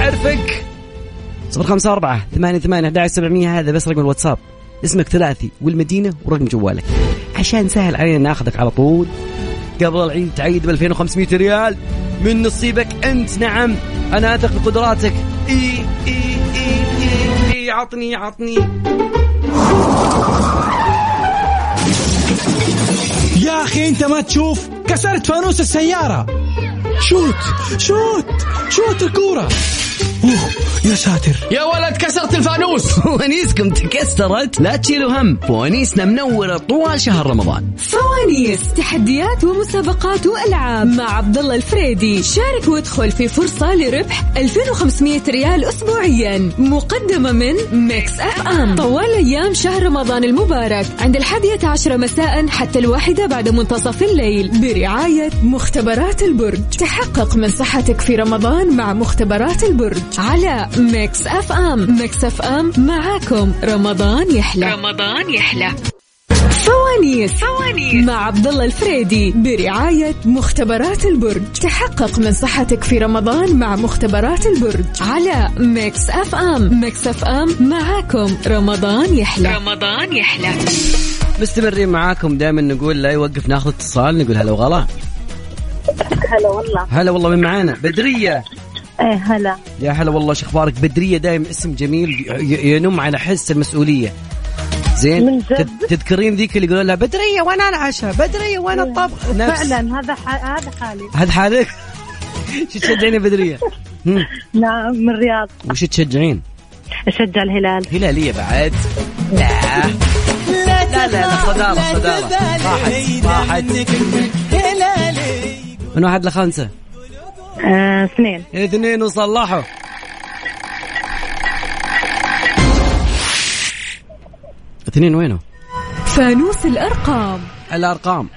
أعرفك. 054 88 11 700 هذا بس رقم الواتساب. اسمك ثلاثي والمدينة ورقم جوالك. عشان سهل علينا ناخذك على طول. قبل العيد تعيد ب 2500 ريال. من نصيبك أنت نعم. أنا أثق بقدراتك. إي إي إي إي, إي. عطني عطني. يا أخي أنت ما تشوف؟ كسرت فانوس السيارة. shoot shoot shoot الكورة. أوه يا ساتر يا ولد كسرت الفانوس. فوانيسكم تكسرت. لا تشيلوا هم. فوانيسنا منورة طوال شهر رمضان. فوانيس تحديات ومسابقات وألعاب مع عبد الله الفريدي. شارك وادخل في فرصة لربح 2500 ريال اسبوعيا. مقدمة من Mix FM طوال أيام شهر رمضان المبارك. عند الحادية عشرة مساء حتى الواحدة بعد منتصف الليل. برعاية مختبرات البرج. تحقق من صحتك في رمضان مع مختبرات البرج. على Mix FM. Mix FM معاكم. رمضان يحلى. رمضان يحلى. فوانيس. فوانيس. مع عبد الله الفريدي برعاية مختبرات البرج. تحقق من صحتك في رمضان مع مختبرات البرج. على Mix FM. Mix FM معاكم. رمضان يحلى. رمضان يحلى. مستمرين معاكم. دائما نقول لا يوقف ناخذ اتصال نقول هلا وغلا. هلا والله. هلا والله من معانا؟ بدرية. إيه هلا. يا هلا والله شو أخبارك؟ بدرية دائما اسم جميل ينم على حس المسؤولية. زين من جد؟ تد- تذكرين ذيك اللي يقولون لها بدرية وأنا العشاء بدرية وأنا الطبخ؟ نفس. فعلا هذا ح... هذا حالي. هذا حالك؟ شو تشجعين يا بدرية؟ هم، نعم من الرياض. وش تشجعين؟ أشجع الهلال. هلالية بعد. لا. لا لا لا صدارة صدارة راحت راحت. هلالي من واحد لخمسة؟ آه، اثنين. اثنين وصلحوا. اثنين وينه؟ فانوس الأرقام. الأرقام.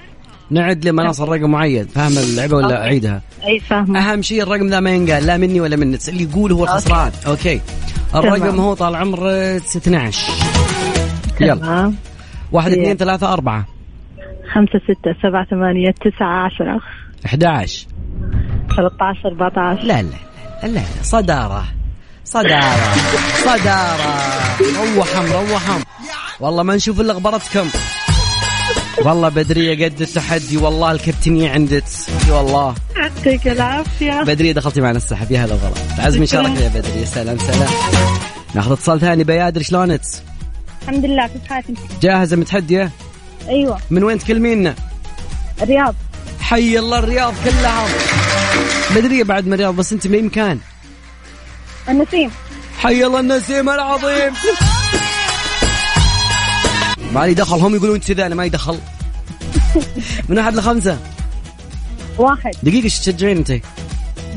نعد لمناص الرقم معين. فاهم اللعبة ولا أعيدها؟ أي فاهمة. أهم شيء الرقم ذا ما ينقال. لا مني ولا منك. اللي يقول هو الخسران أوكي. الرقم تمام. هو طال عمر 12 يلا. واحد. اثنين ثلاثة أربعة. خمسة ستة سبعة ثمانية تسعة عشرة. 11 ثلاثة عشر أربعة عشر. لا لا لا لا صدارة. صدارة. صدارة. روحهم روحهم. والله ما نشوف إلا غبرتكم. والله بدرية قد التحدي والله الكابتنية عندك. اي والله. يعطيك العافية. بدرية دخلتي معنا السحب. يا هلا وغلا. عزمي شاركنا يا بدرية سلام سلام. ناخذ اتصال ثاني. بيادر شلونك؟ الحمد لله كيف حالك أنت؟ جاهزة متحدية؟ أيوه. من وين تكلمينا؟ الرياض. حي الله الرياض كلها. بدرية بعد من الرياض بس أنت من أي مكان؟ النسيم. حي الله النسيم العظيم. ما لي دخل هم يقولون كذا أنا ما يدخل من واحد لخمسة؟ واحد. دقيقة إيش تشجعين أنت؟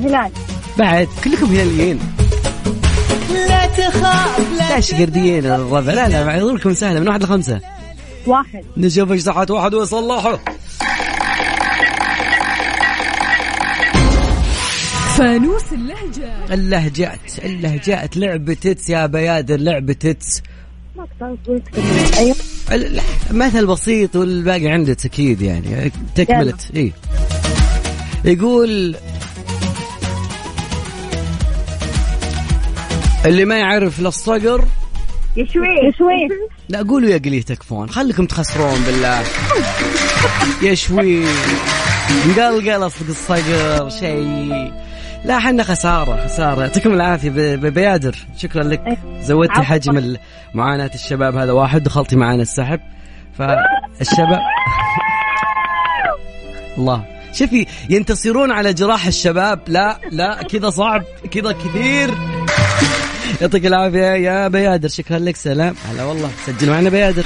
هلال. بعد كلكم هلاليين. لا تخاف لا لا شقرديين الربع. لا لا معذوركم سهلة. من واحد لخمسة؟ واحد. نشوف إيش صحت واحد ويصلحه فانوس اللهجة. اللهجات اللهجات لعبة تتس يا بيادر لعبة تتس. أيوه. لا، مثل بسيط والباقي عندك أكيد يعني تكملت اي يقول اللي ما يعرف الصقر. يشوي يشوي لا قولوا يا قليه تكفون خليكم تخسرون بالله. يا شوي مقلقل اصدق الصقر شيء. لا حنا خسارة خسارة. يعطيكم العافية بيادر. شكرا لك. زودتي. حجم معاناة الشباب هذا واحد دخلتي معانا السحب. فالشباب الله. شوفي ينتصرون على جراح الشباب. لا لا كذا صعب كذا كثير. يعطيك العافية يا بيادر. شكرا لك سلام. هلا والله. سجل معنا بيادر.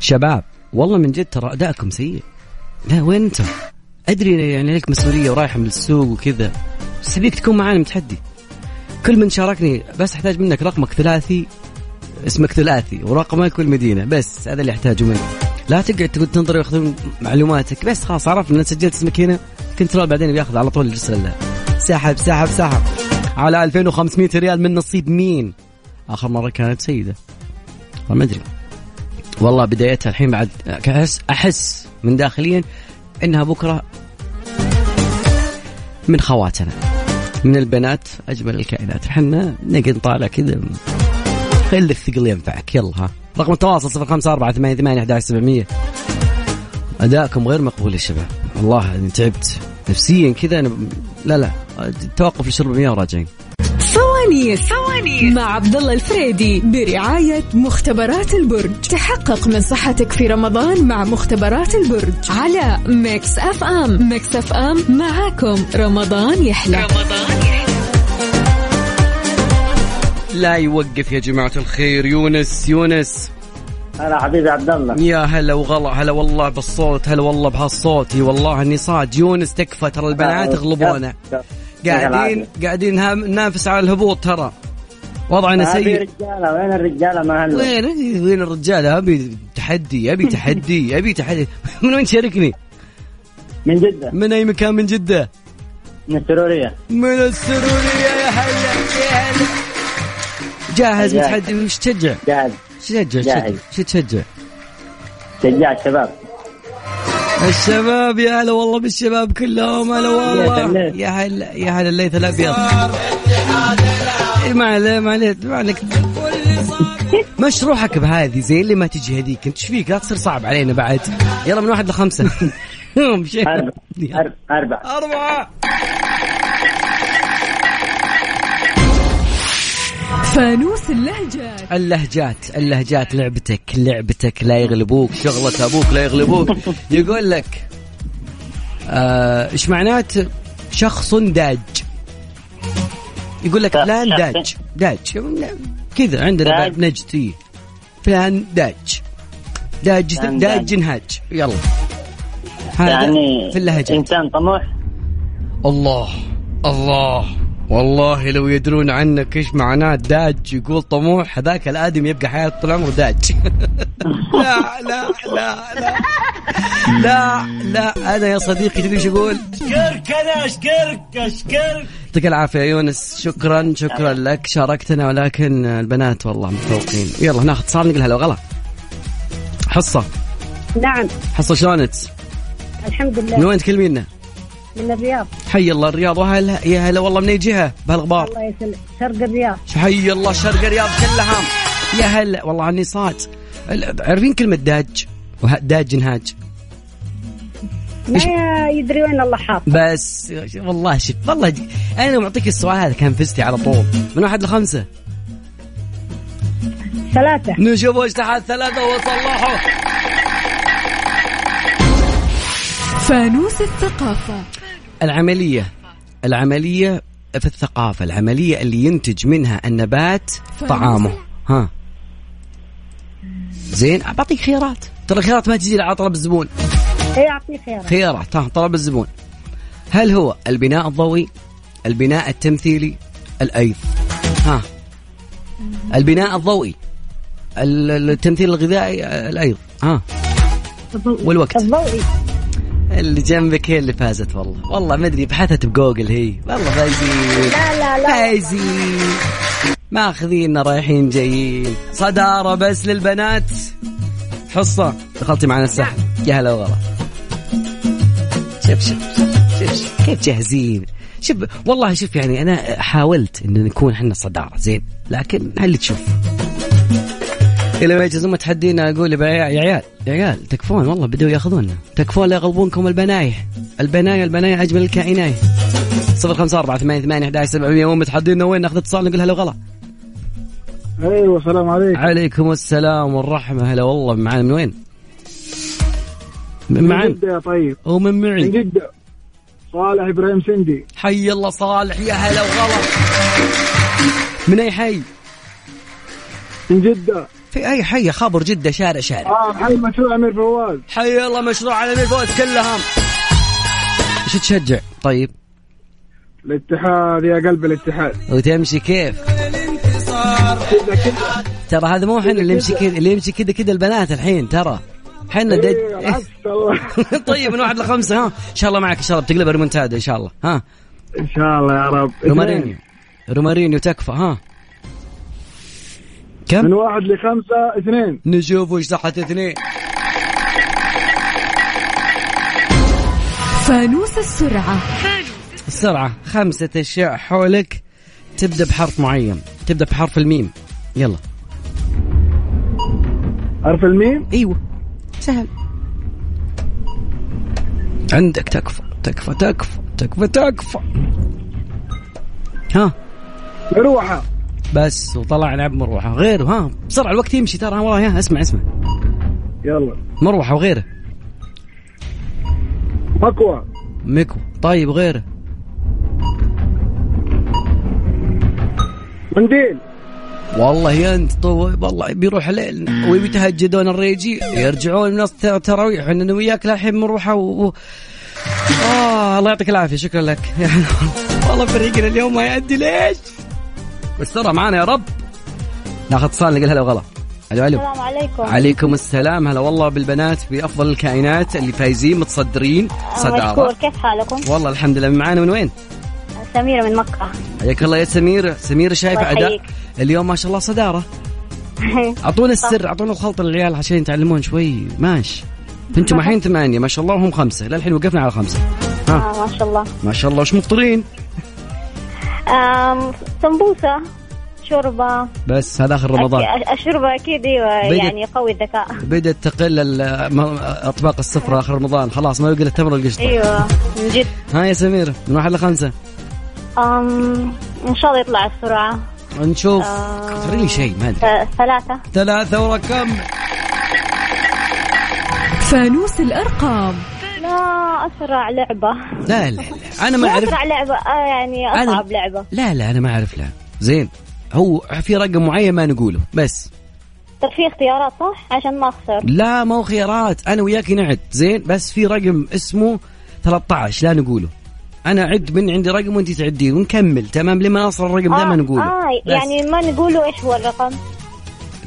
شباب والله من جد ترى أدائكم سيء. لا وين أنتم؟ أدري يعني لك مسؤولية ورايح من السوق وكذا بس ابيك تكون معانا متحدي. كل من شاركني بس أحتاج منك رقمك ثلاثي اسمك ثلاثي ورقمك والمدينه بس هذا اللي أحتاجه منك. لا تقعد تقول تنظر ياخذون معلوماتك بس خلاص عرفنا إن سجلت اسمك هنا كنترول بعدين بياخذ على طول الجسر سحب سحب سحب. على 2500 ريال من نصيب مين؟ آخر مرة كانت سيدة. ما أدري. والله بدايتها الحين بعد أحس من داخليا إنها بكرة من خواتنا. من البنات أجمل الكائنات. إحنا نقعد نطالع كذا. خلي الثقل ينفعك. يلا ها. رقم التواصل 0548811700 أدائكم غير مقبول يا شباب. والله اني تعبت. نفسيا كذا أنا لا لا. توقف لشرب المياه وراجعين. فوانيس فوانيس مع عبد الله الفريدي برعاية مختبرات البرج. تحقق من صحتك في رمضان مع مختبرات البرج على Mix FM. Mix FM معاكم. رمضان يحلى. رمضان يحلى لا يوقف يا جماعة الخير. يونس يونس. هلا حبيبي عبد الله يا هلا وغلا هلا والله بالصوت هلا والله بهالصوت. اي والله إني صاد. يونس تكفى ترى البنات يغلبونا قاعدين قاعدين ننافس على الهبوط ترى وضعنا سيء رجالة وين الرجالة ما هلا وين وين الرجال أبي تحدي أبي تحدي أبي تحدي من وين تشاركني؟ من جدة من أي مكان من جدة؟ من السرورية من السرورية يا هلا يا هلا جاهز. متحدي وش تشجع؟ جاهز شو تشجع؟ جاهز. شو تشجع؟ شجاع الشباب الشباب يا هلا والله بالشباب كلهم هلا والله. يا هلا يا هلا الليث الأبيض. ما عليه ما عليه ما عليك. مش روحك بهذه زي اللي ما تجي هذيك. انت إيش فيك؟ لا تصير صعب علينا بعد. يلا من واحد لخمسة. أربعة. أربعة. أربعة. فانوس اللهجات. اللهجات اللهجات لعبتك لعبتك لا يغلبوك شغلة أبوك لا يغلبوك. يقول لك آه، إيش معنات؟ شخص داج. يقول لك فلان داج داج. كذا عندنا نجد إيه. فلان داج. داج. داج. نهاج. يلا. هذا يعني في اللهجات. إنسان طموح؟ الله الله. والله لو يدرون عنك إيش معناه داج يقول طموح هذاك الآدم يبقى حياته طول عمره داج. لا لا لا لا. لا لا. أنا يا صديقي تدري إيش أقول؟ اشكرك أنا اشكرك اشكرك يعطيك العافية يا يونس. شكرا شكرا لك. شاركتنا ولكن البنات والله متفوقين. يلا ناخذ اتصال نقول هلا وغلا. حصة. نعم. حصة شلونك؟ الحمد من لله وين تكلمينا؟ من الرياض. حي الله الرياض. وهلا يا هلا والله من أي جهة؟ بهالغبار؟ الله يسلمك شرق الرياض. حي الله شرق الرياض كلها. يا هلا والله عني صاد. عارفين كلمة داج؟ داج نهاج. ما يدري وين الله حاط. بس والله شوف والله ج- أنا لو معطيك السؤال هذا كان فزتي على طول. من واحد لخمسة؟ ثلاثة. نشوف وش تحت ثلاثة وصلحوا. فانوس الثقافة. العملية العملية في الثقافة العملية اللي ينتج منها النبات طعامه. ها. زين بعطيك خيارات. ترى الخيارات ما تجي على طلب الزبون. اي اعطني خيار خيارات ها طلب الزبون. هل هو البناء الضوئي البناء التمثيلي الأيض؟ ها. البناء الضوئي ال- التمثيل الغذائي الأيض؟ ها. والوقت؟ الضوئي. اللي جنبك هي اللي فازت والله. والله ما أدري بحثت بجوجل هي. والله فايزين لا لا لا. فايزين ماخذين رايحين جايين. صدارة بس للبنات. حصة. دخلتي معنا السحب يا هلا وغلا شوف شوف شوف شوف. كيف جاهزين. شوف والله شوف يعني أنا حاولت إن نكون إحنا صدارة زين. لكن هل تشوف؟ إلى ما يجهزون متحدينا أقول يا عيال يا عيال يا عيال تكفون والله بدوا ياخذونا. تكفون لا يغلبونكم البنايح. البنايا البنايا اجمل الكائنات. صفر خمسة أربعة ثمانية ثمانية أحد سبعمية وهم متحدينا وين ناخذ اتصال نقول هلا وغلا؟ أيوه السلام عليكم. عليكم السلام والرحمة. هلا والله معنا من وين؟ من من معنا جدة يا طيب. ومن من معي. جدة. صالح إبراهيم سندي. حي الله صالح يا هلا وغلا. من أي حي؟ من جدة. في أي حي خابر جدة شارع شارع. آه حي مشروع أمير فواز. حي الله مشروع على مين فوز كلها إيش تشجع؟ طيب. الاتحاد يا قلب الاتحاد. وتمشي كيف؟ ترى هذا مو إحنا اللي يمشي كذا اللي يمشي كذا كذا البنات الحين ترى. حنا دج إيه، الله طيب من واحد لخمسة ها؟ إن شاء الله معك إن شاء الله بتقلبها ريمونتادا إن شاء الله ها؟ إن شاء الله يا رب. رومارينيو. رومارينيو تكفى ها؟ من كم؟ واحد لخمسة اثنين. نشوف وش تحت اثنين. فانوس السرعة. السرعة خمسة أشياء حولك. تبدأ بحرف معين. تبدأ بحرف الميم. يلا. حرف الميم؟ أيوه. سهل. عندك تكفى تكفى تكفى تكفى تكفى. ها. مروحة. بس وطلع لعب مروحة. غيره ها بسرعة الوقت يمشي ترى. وراي ها اسمع اسمع. يلا. مروحة وغيره. مكوى. ميكو طيب غيره منديل. والله يا انت طو... والله بيروح الليل. ويتهجدون الريجي. يرجعون من الت- التراويح إحنا وياك للحين مروحة و... و... آه الله يعطيك العافية. شكرا لك. والله فريقنا اليوم ما يأدي ليش؟ استرى معنا يا رب. ناخذ اتصال نقول هلا وغلا. ألو ألو. السلام عليكم. عليكم السلام. هلا والله بالبنات بافضل الكائنات اللي فايزين متصدرين. مشكور صداره كيف حالكم؟ والله الحمد لله. معانا من وين؟ سميرة من مكة. حياك الله يا سمير. سمير شايفه أداء. اليوم ما شاء الله صدارة. أعطونا السر أعطونا الخلطه للعيال عشان يتعلمون شوي. ماشي. أنتم الحين ثمانية. ما شاء الله وهم خمسة. للحين وقفنا على خمسة. ها. آه ما شاء الله. ما شاء الله. وش مفطرين سمبوسة شوربة. بس هذا آخر رمضان. أكيد أيوة بدت- يعني قوي الذكاء. بدأت تقل ال- م- أطباق السفرة آخر رمضان. خلاص ما يبقى إلا التمر والقشطة. أيوة من جد. ها يا سمير من واحد لخمسة. أم إن شاء الله يطلع السرعة. نشوف. اختاري لي شيء ما أدري. ث- ثلاثة. ثلاثة ورقم. فانوس الأرقام. لا أسرع لعبة. لا لا لا. أنا ما أعرف. أسرع لعبة آه يعني أنا- أصعب لعبة. لا لا أنا ما أعرف لا. زين هو في رقم معين ما نقوله بس. طيب في اختيارات صح؟ عشان ما أخسر. لا ما هو خيارات. أنا وياك نعد. زين بس في رقم اسمه 13 لا نقوله. أنا اعد من عندي رقم وانت تعدين ونكمل. تمام لما نوصل الرقم ده ما نقوله. آه بس. يعني ما نقوله إيش هو الرقم.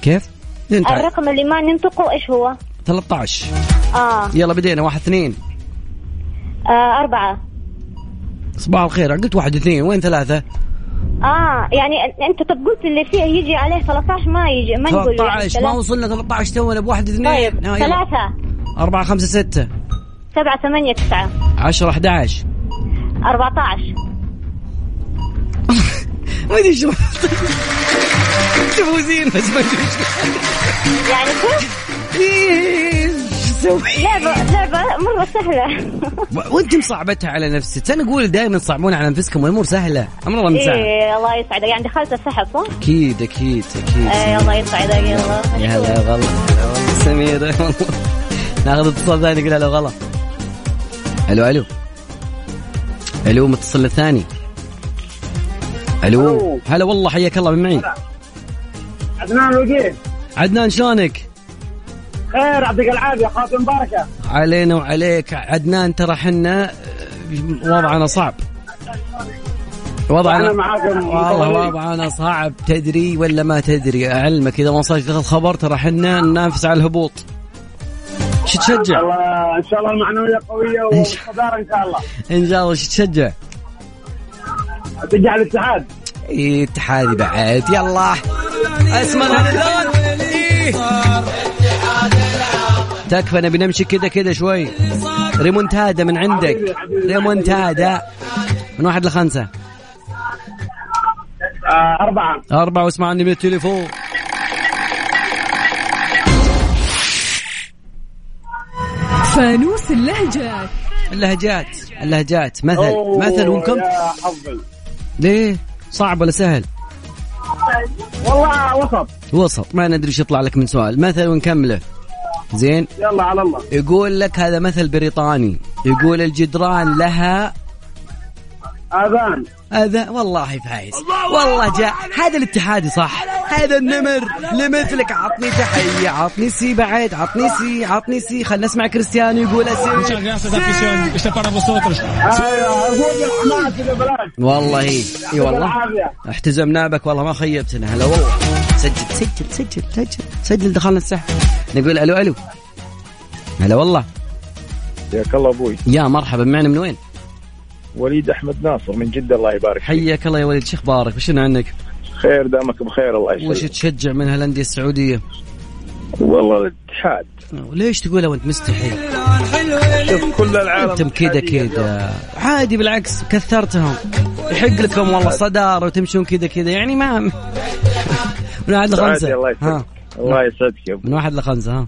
كيف؟ الرقم اللي ما ننطقه إيش هو؟ 13 آه, يلا بدينا. واحد اثنين. آه أربعة. صباح الخير. قلت واحد اثنين وين ثلاثة؟ آه يعني أنت طب قلت اللي فيه يجي عليه 13 ما يجي ما نقول له يعني 13 ما. وصلنا 13 تونا بواحد اثنين. طيب. ثلاثة. أربعة خمسة ستة. سبعة ثمانية تسعة. 10 11 أربعة عشر ما أدري شو تفوزين بس ما أدري يعني كيف؟ تسوي لعبة لعبة مرة سهلة. وانت مصعبتها على نفسك. أنا أقول دائما تصعبون على أنفسكم والأمور سهلة. أمر الله مسهل إيه الله يسعدك. يعني دخلت السحب صح؟ أكيد أكيد أكيد. إيه الله يسعدك. يلا. يا هلا يا غلا. هلا والله سميرة والله ناخذ اتصال ثاني قول هلا غلا. ألو ألو ألو متصل الثاني. ألو هلا والله حياك الله من معي. عدنان وجيه؟ عدنان شلونك؟ خير يعطيك العافية خاطر مباركة. علينا وعليك. عدنان ترى حنا وضعنا صعب. وضعنا أنا معاكم. والله وضعنا صعب. تدري ولا ما تدري؟ أعلمك إذا ما وصلت تاخذ خبر ترى حنا ننافس على الهبوط. شو تشجع؟ الله إن شاء الله المعنوية قوية والصداره إن شاء الله. إن شاء الله شو تشجع؟ على الاتحاد. إيه اتحادي بعد. يلا. اسمع الهلال إيه. تكفى نبي نمشي كذا كذا شوي. ريمونتادا من عندك. ريمونتادا. من واحد لخمسة. آه أربعة. أربعة واسمعني من التليفون. فانوس اللهجات. اللهجات اللهجات. مثل مثل حظي ليه؟ صعب ولا سهل؟ والله وسط. وسط. ما ندري إيش يطلع لك من سؤال. مثل ونكمله. زين؟ يلا على الله. يقول لك هذا مثل بريطاني. يقول الجدران لها آذان. هذا والله فايز. والله جاء. هذا الاتحادي صح. هذا النمر لمثلك. عطني تحية عطني سي بعد عطني سي عطني سي. خلنا نسمع كريستيانو يقول بلاش والله. إي والله. احتزمنا بك. والله ما خيبتنا. هلا والله. سجل سجل سجل سجل. سجل دخلنا السحب. نقول ألو ألو. هلا والله. حياك الله أبوي. يا مرحبا معنا من وين؟ وليد أحمد ناصر من جدة الله يبارك فيك. حياك الله يا وليد شو أخبارك؟ وش عنك؟ خير دامك بخير الله وش يسلمك تشجع من هالأندية السعودية؟ والله الاتحاد. ليش تقولها وانت مستحي؟ شوف كل العالم أنتم كذا كذا. عادي بالعكس كثرتهم. يحق لكم والله صدارة وتمشون كذا كذا. يعني ما من واحد عادي، لخمسه الله يسعدك الله يسعدك يا أبو. من واحد لخمسة ها؟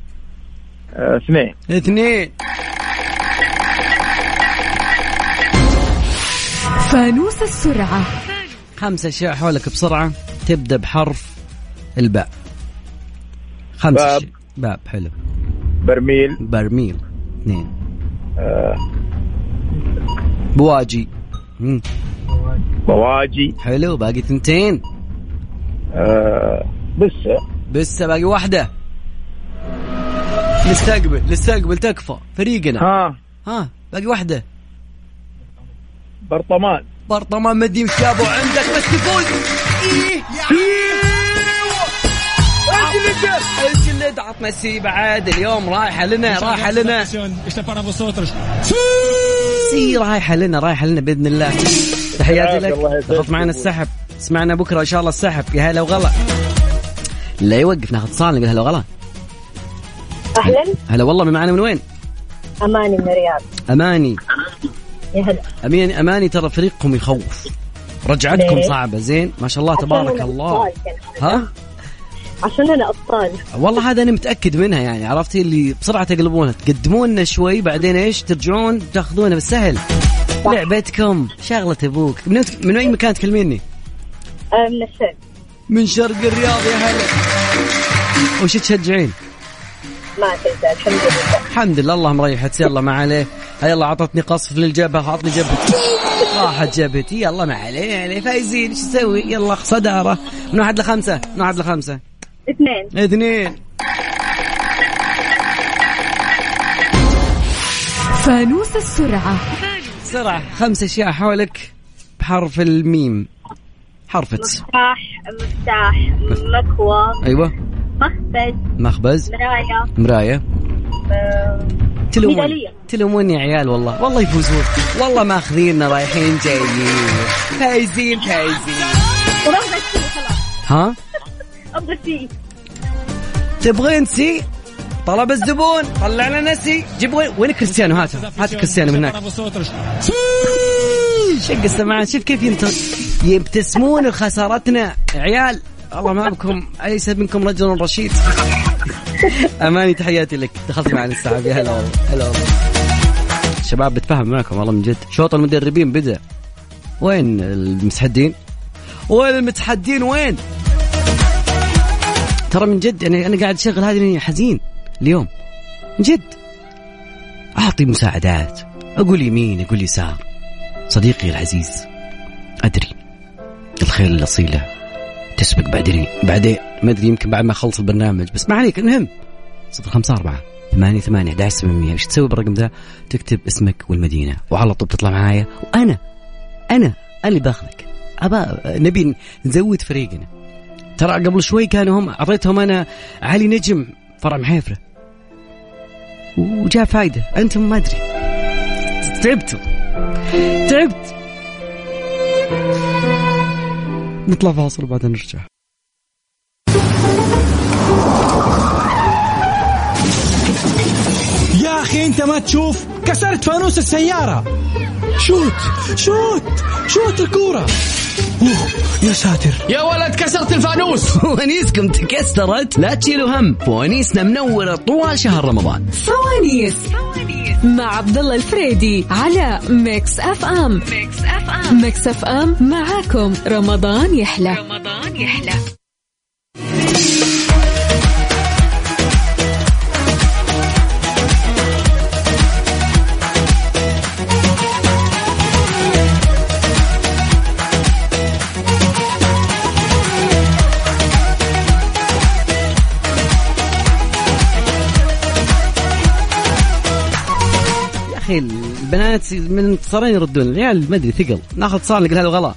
آه، اثنين. اثنين. فانوس السرعة. خمسة أشياء حولك بسرعة. تبدأ بحرف الباء. خمسة باب. أشياء. باب حلو. برميل. برميل. اثنين. آه، بواجي. مم. بواجي. حلو باقي ثنتين. آه، بس. بس باقي واحدة. نستقبل نستقبل تكفى فريقنا. ها. ها باقي واحدة. برطمان. برطمان مدي مشابه عندك بس تفوز إيش الجلد عطنا سي بعد اليوم رايحة لنا رايحة لنا. سي رايحة لنا رايحة لنا بإذن الله. تحياتي لك. دخلت معنا السحب. سمعنا بكرة إن شاء الله السحب. يا هلا وغلا. لا يوقف ناخذ اتصال نقول هلا وغلا. أهلا؟ هلا والله من معنا من وين؟ أماني من الرياض. أماني. يا هلا. أماني أماني ترى فريقكم يخوف. رجعتكم ليه؟ صعبة زين؟ ما شاء الله تبارك الله. ها؟ عشان أنا أبطال. والله هذا أنا متأكد منها يعني عرفتي؟ اللي بسرعة تقلبونها تقدموننا شوي بعدين إيش؟ ترجعون تاخذونها بالسهل. لعبتكم شغلة أبوك. من, من اي مكان تكلميني؟ آه، من الشرق من شرق الرياض يا هلا. وش تشجعين؟ ما تنسى الحمد لله. الحمد لله الله مريحت يلا ما عليه. يلا عطتني قصف للجبهة عطني جبهتي راحت جبهتي يلا ما عليه عليه فايزين. إيش نسوي يلا صدارة. من واحد لخمسة؟ من واحد لخمسة؟ اثنين. اثنين. فانوس السرعة. بسرعة خمس أشياء حولك بحرف الميم. حرف تس مفتاح مفتاح مكوى أيوة. مخبز مخبز. مراية. مراية. آه، تلومون ميدالية. تلومون يا عيال والله. والله يفوزون. والله ماخذيننا رايحين جايين. فايزين فايزين. ها؟ أبغى السي تبغين سي؟ طلب الزبون. طلع لنا سي. جيب وين وين كريستيانو؟ هات هات كريستيانو من هناك. شق السماعات. شوف كيف يمت... يبتسمون لخسارتنا. يا عيال الله ما بكم أليس منكم رجل رشيد؟ أماني تحياتي لك. دخلت معنا السحاب يا هلا والله هلا والله. شباب بتفهم معكم والله من جد. شوط المدربين بدأ. وين المتحدين؟ وين المتحدين؟ وين؟ ترى من جد يعني أنا قاعد أشغل هذه حزين اليوم. من جد. أعطي مساعدات. أقول يمين أقول يسار. صديقي العزيز أدري. الخير الأصيلة تسبق بعدين بعدين ما أدري يمكن بعد ما أخلص البرنامج بس ما عليك المهم. صفر خمسة أربعة ثمانية ثمانية أحد سبعمية. وش تسوي بالرقم ذا تكتب اسمك والمدينة وعلى طول تطلع معايا. وأنا أنا أنا اللي باخذك. أبا نبي نزود فريقنا. ترى قبل شوي كانوا هم أعطيتهم أنا علي نجم فرع محيفرة. وجاء فايدة. أنتم ما أدري. تعبتوا. تعبت. نطلع فاصل وبعدين نرجع. يا أخي أنت ما تشوف؟ كسرت فانوس السيارة. شوت شوت شوت الكورة. أوه يا ساتر. يا ولد كسرت الفانوس. فوانيسكم تكسرت. لا تشيلوا هم. فوانيسنا منورة طوال شهر رمضان. فوانيس مع عبد الله الفريدي على Mix FM Mix FM Mix FM معاكم. رمضان يحلى. رمضان يحلى. يا أخي البنات من انتصارين يردون. العيال ما أدري ثقل. ناخذ اتصال نقول هذا غلط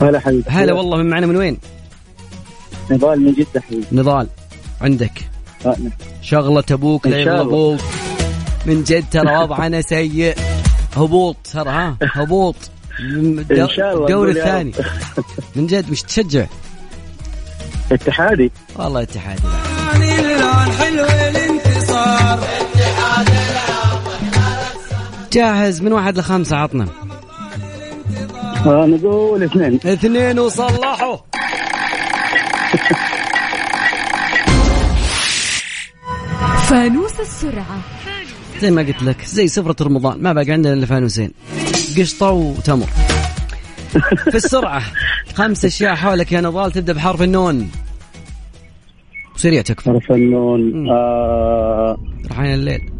هلا حبيبي. هلا والله من معنا من وين؟ نضال من جدة حبيبي. نضال عندك. آه، شغلة أبوك إن لا. أبوك من جد ترى وضعنا سيء. هبوط ترى ها؟ هبوط. إن شاء الله الدوري الثاني. من جد مش تشجع؟ اتحادي. والله اتحادي. جاهز من واحد لخمسة عطنا. نقول اثنين. اثنين وصلحوا. فانوس السرعة. زي ما قلت لك زي سفرة رمضان ما باقي عندنا إلا فانوسين. قشطة وتمر. في السرعة خمس أشياء حولك يا نضال تبدأ بحرف النون. سريع تكفى. حرف النون آه رحين الليل.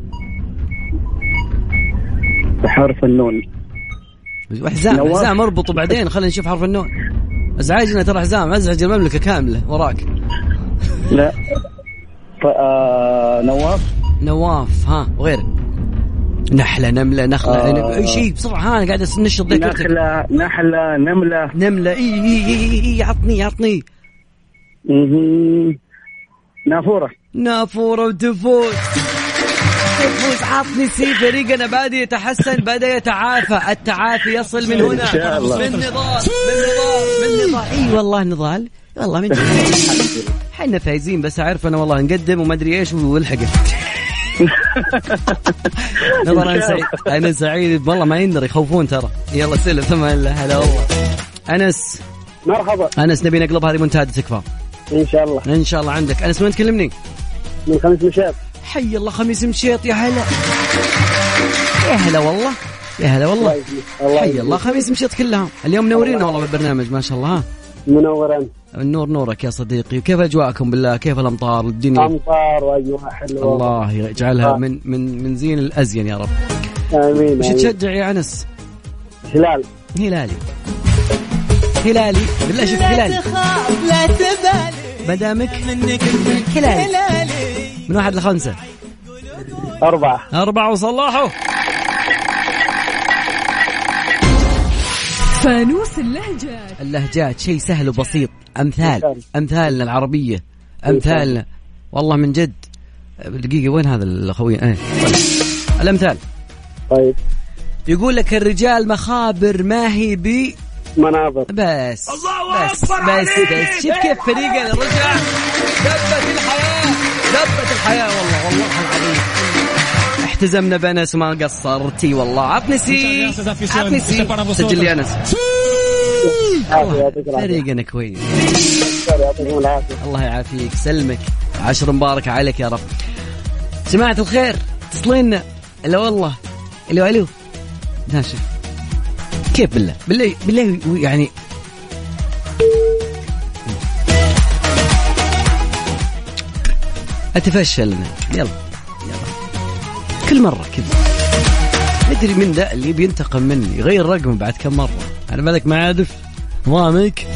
بحرف النون. حزام نواف. حزام اربطه بعدين خلينا نشوف حرف النون. ازعجنا ترى حزام ازعج المملكة كاملة وراك. لا. ف- آه نواف. نواف ها وغير نحلة نملة نخلة آه. أي شيء بسرعة ها أنا قاعد انشط ذاكرتك نخلة نحلة نملة. نملة إي إي إي, إي عطني عطني. نافورة. نافورة وتفوز. تفوز عطني سي فريقنا بادئ يتحسن بدا يتعافى. التعافي يصل من هنا. إن شاء الله. من نضال من نضال من نضال. إي والله نضال. والله من جد. حنا فايزين بس أعرف أنا والله نقدم وما أدري إيش والحقة. نضال أنا سعيد. أنا سعيد. والله ما يندر يخوفون ترى. يلا سلم ثم الله هلا والله. أنس. مرحبا. أنس نبي نقلب هذه منتدى تكفى إن شاء الله. إن شاء الله عندك. أنس وين تكلمني؟ من خمس مشات حي الله خميس مشيط يا هلا. يا هلا والله يا هلا والله. الله حي. الله خميس مشيط كلهم. اليوم منورين والله بالبرنامج ما شاء الله منورا النور نورك يا صديقي وكيف أجواءكم بالله؟ كيف الأمطار الدنيا؟ أمطار وأجواء حلوة. الله يجعلها من من من زين الأزين يا رب. آمين وش. تشجع يا أنس؟ هلال. هلالي. هلالي بالله شوف هلالي. تخاف لا تبالي ما دامك؟ منك هلالي. من واحد لخمسة. أربعة. أربعة وصلحوا فانوس اللهجات. اللهجات شيء سهل وبسيط. أمثال. أمثالنا العربية. أمثالنا. والله من جد. دقيقة وين هذا الأخوي إيه طيب. الأمثال. طيب. يقول لك الرجال مخابر ما هي ب مناظر بس. بس بس بس. شوف كيف فريقنا رجع دبت الحياة. دبت الحياة. والله والله العظيم. احتزمنا بأنس ما قصرتي. والله. عطني سي. عطني سي. سجل لي العافية. فريقنا كويس. بخير يعطيكم العافية. الله يعافيك. سلمك. عشر مبارك عليك يا رب. جماعة الخير اتصلينا ألا والله. ألو ألو. ناشف. كيف بالله؟ بالله بالله يعني اتفشلنا يلا يلا. كل مرة كذا. مدري من ذا اللي بينتقم مني. يغير رقمه بعد كم مرة. أنا بالك ما عادف ضامك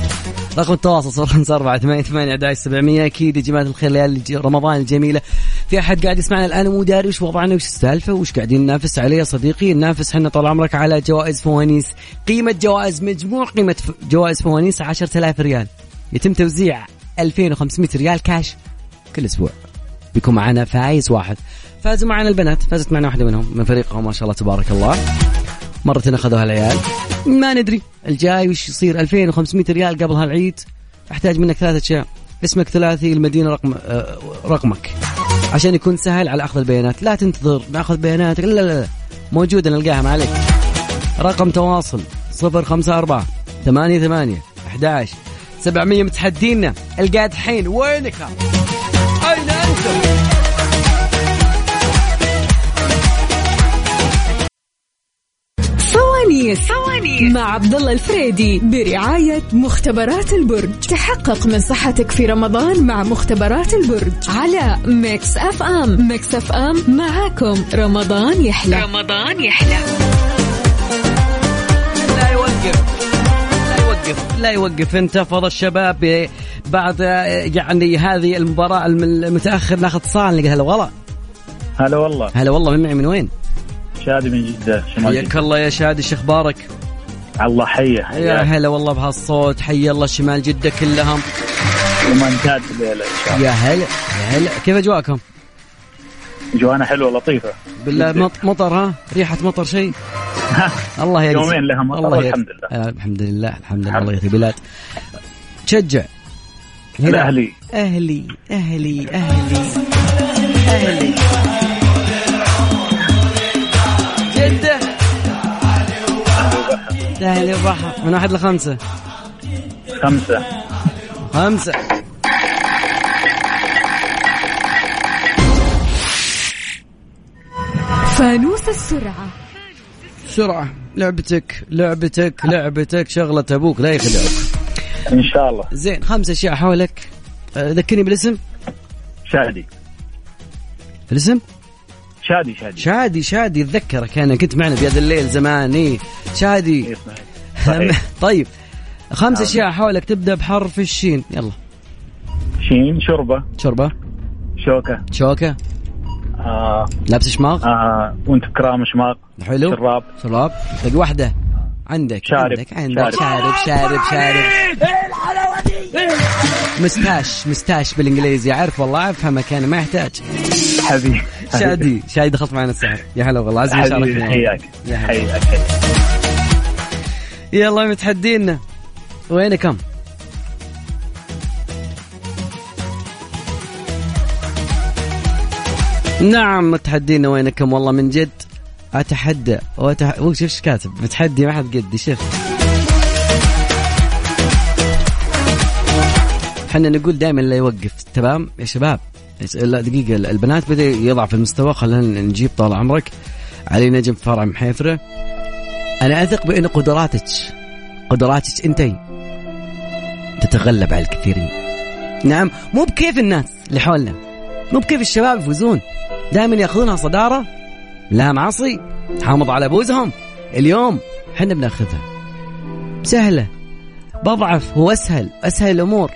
رقم التواصل صفر خمسة أربعة ثمانية ثمانية أكيد يا جماعة الخير ليالي رمضان الجميلة. في أحد قاعد يسمعنا الآن مو داري وش وضعنا وش السالفة وش قاعدين ننافس عليه يا صديقي؟ ننافس حنا طال عمرك على جوائز فوانيس. قيمة جوائز مجموع قيمة ف- جوائز فوانيس 10000 ريال. يتم توزيع 2500 ريال كاش كل أسبوع. بيكون معنا فايز واحد. فازوا معنا البنات. فازت معنا واحدة منهم. من فريقهم ما شاء الله تبارك الله. مرة أخذوها العيال. ما ندري الجاي وش يصير. 2500 ريال قبل هالعيد. أحتاج منك ثلاثة أشياء. اسمك ثلاثي المدينة رقم آه، رقمك. عشان يكون سهل على أخذ البيانات. لا تنتظر ناخذ بياناتك. لا لا لا موجودة نلقاها ما عليك. رقم تواصل 054 ثمانية ثمانية 11 700 متحدينا. القاعد الحين وينك؟ فوانيس فوانيس مع عبد الله الفريدي برعاية مختبرات البرج. تحقق من صحتك في رمضان مع مختبرات البرج. على Mix FM. Mix FM معاكم. رمضان يحلى. رمضان يحلى. لا يوقف. لا يوقف. لا يوقف. انتفض الشباب بعد يعني هذه المباراة المتأخر ناخذ نلقى هلا والله. هلا والله. هلا والله. من معي من وين؟ شادي من جدة شمال حياك الله يا شادي شو أخبارك؟ الله حيه يا هلا والله بهالصوت حي الله شمال جدة كلهم ومنتاد الليلة إن شاء الله يا هلا يا هلا كيف أجواءكم؟ جوانا حلوة لطيفة بالله مط- مطر ها؟ ريحة مطر شيء؟ الله يجزي يومين لها مطر الله. لله. آه الحمد لله الحمد لله الحمد الله يهدي البلاد تشجع. الأهلي أهلي أهلي أهلي أهلي أهلي وبحر من واحد لخمسة. خمسة. خمسة. فانوس السرعة. بسرعة لعبتك لعبتك لعبتك. شغلة أبوك لا يخدعك إن شاء الله. زين خمس أشياء حولك. أه، ذكرني بالاسم. شادي. الاسم؟ شادي شادي. شادي شادي اتذكرك أنا كنت معنا في هذا الليل زمان. إيه شادي. إيه، صحيح. طيب خمس نعم. أشياء حولك تبدأ بحرف الشين. يلا. شين شوربة. شوربة. شوكة. شوكة. آه. لابس شماغ. آه وانت كرام شماغ. حلو. شراب. شراب. باقي واحدة. عندك شارب. عندك عندك. شارب. شارب شارب شارب. mustache mustache بالإنجليزي. عارف والله افهمك أنا ما يحتاج. حبيبي. شادي. شادي دخلت معنا السحب. يا هلا والله. حبيبي شاركنا. حياك. حياك. يلا متحدينا وينكم؟ نعم متحدينا وينكم والله من جد أتحدى. وأتح... وش إيش كاتب؟ متحدي ما حد قدي. شوف. إحنا نقول دائما لا يوقف. تمام؟ يا شباب. لا دقيقة البنات بدأ يضعف المستوى خلينا نجيب طال عمرك. علي نجم فرع محيفرة. أنا أثق بأن قدراتك قدراتك أنت تتغلب على الكثيرين. نعم مو بكيف الناس اللي حولنا مو بكيف الشباب يفوزون. دائما يأخذونها صدارة لها معصي تحامض على بوزهم. اليوم إحنا بنأخذها. سهلة بضعف هو أسهل أسهل الأمور.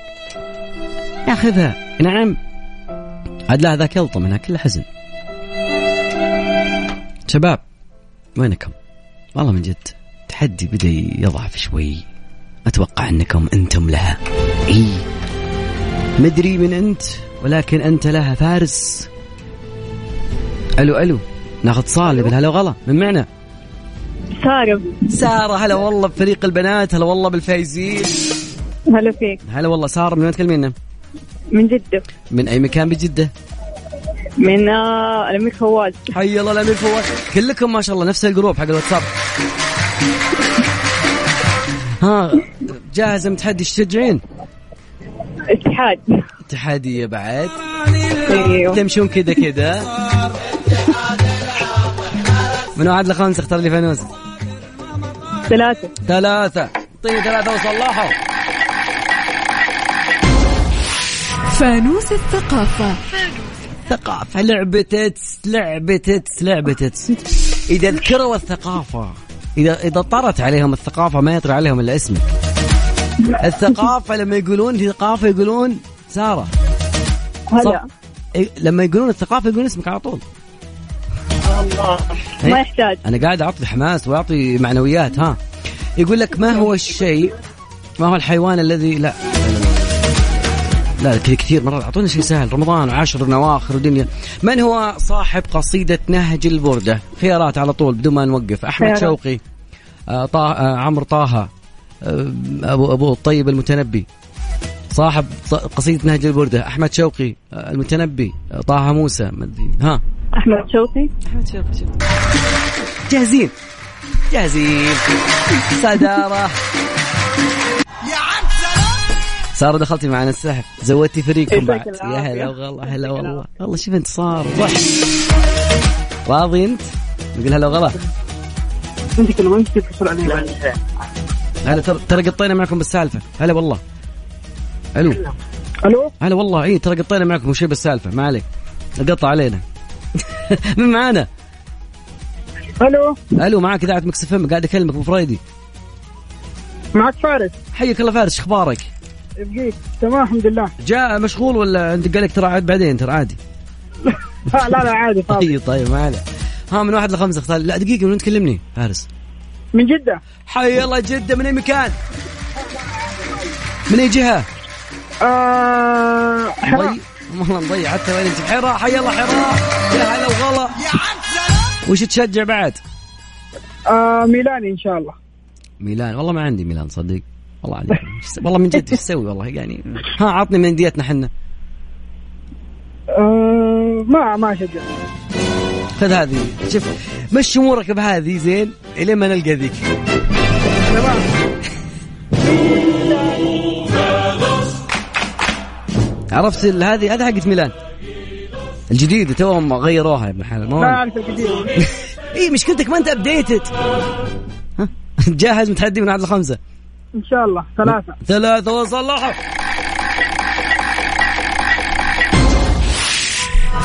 نأخذها. نعم. عاد لا ذاك يلطم منها كله حزن. شباب وينكم؟ والله من جد تحدي بدأ يضعف شوي. أتوقع أنكم أنتم لها. إي. مدري من أنت ولكن أنت لها فارس. ألو ألو. ناخذ صالح بالهلا وغلا. من معنا؟ سارة. سارة هلا والله بفريق البنات هلا والله بالفايزين. هلا فيك. هلا والله سارة من وين تكلمينا؟ من جدة. من أي مكان بجدة؟ من آه الأمير فواز. حي الله الأمير فواز. كلكم ما شاء الله نفس الجروب حق الواتساب. ها جاهزة متحدي إيش تشجعين؟ اتحاد. اتحادية بعد. أيوه. تمشون كذا كذا. من واحد لخمسة اختار لي فانوس. ثلاثة. ثلاثة. اعطيني ثلاثة وصلحوا فانوس الثقافة. ثقافة لعبة تتس لعبة تتس لعبة تتس إذا ذكروا الثقافة إذا إذا طرت عليهم الثقافة ما يطري عليهم إلا اسمك. الثقافة لما يقولون ثقافة يقولون سارة. هلا. إيه، لما يقولون الثقافة يقولون اسمك على طول. الله. ما يحتاج. أنا قاعد أعطي حماس وأعطي معنويات ها. يقول لك ما هو الشيء ما هو الحيوان الذي لا. لا كثير مرات. اعطونا شيء سهل. رمضان وعشر نواخر ودنيا. من هو صاحب قصيدة نهج البردة؟ خيارات على طول بدون ما نوقف. أحمد خيارات. شوقي آه طه آه عمرو طه آه أبو أبو الطيب المتنبي. صاحب قصيدة نهج البردة. أحمد شوقي آه المتنبي. آه طه موسى. ها. أحمد شوقي. أحمد شوقي شوقي. جاهزين؟ جاهزين. صدارة سارة دخلتي معنا السحب زودتي فريقكم بعد. يا. هلا والله هلا والله. والله شوف انتصار صح راضي انت؟ نقول هلا وغلا. انت كل ما هلا ترى ترى قطينا معكم بالسالفة. هلا والله. ألو. ألو. هلا والله اي ترى قطينا معكم وشي بالسالفة. ما عليك. قطع علينا. من معانا؟ ألو. ألو معك إذاعة Mix FM. قاعد أكلمك أبو فريدي. معك فارس. حياك الله فارس أخبارك؟ يبقيك تمام الحمد لله. جاء مشغول ولا انت قال لك ترى عاد بعدين ترى عادي. لا لا عادي طيب طيب ما عليه. ها من واحد لخمسة اختار. لا دقيقة من وين تكلمني؟ فارس. من جدة. حي الله جدة من أي مكان؟ من أي جهة؟ آه حراء. والله مضيع. حتى وين أنت؟ حراء حي الله حراء. يا هلا وغلا. وش تشجع بعد؟ آه ميلاني إن شاء الله. ميلان. والله ما عندي ميلان صدق. والله عندي والله من جد إيش تسوي؟ والله يعني ها عطني من انديتنا حنا. آه ما ما أشجع. خذ هذه. شوف مشي أمورك بهذه زين الين ما نلقى ذيك. تمام. عرفت هذه هذه حقت ميلان. الجديدة توهم غيروها يا ابن الحلال ما أعرف. الجديد. اي مشكلتك ما أنت ابديتد ها؟ جاهز متحدي من واحد لخمسة إن شاء الله. ثلاثة. ثلاثة وصلحوا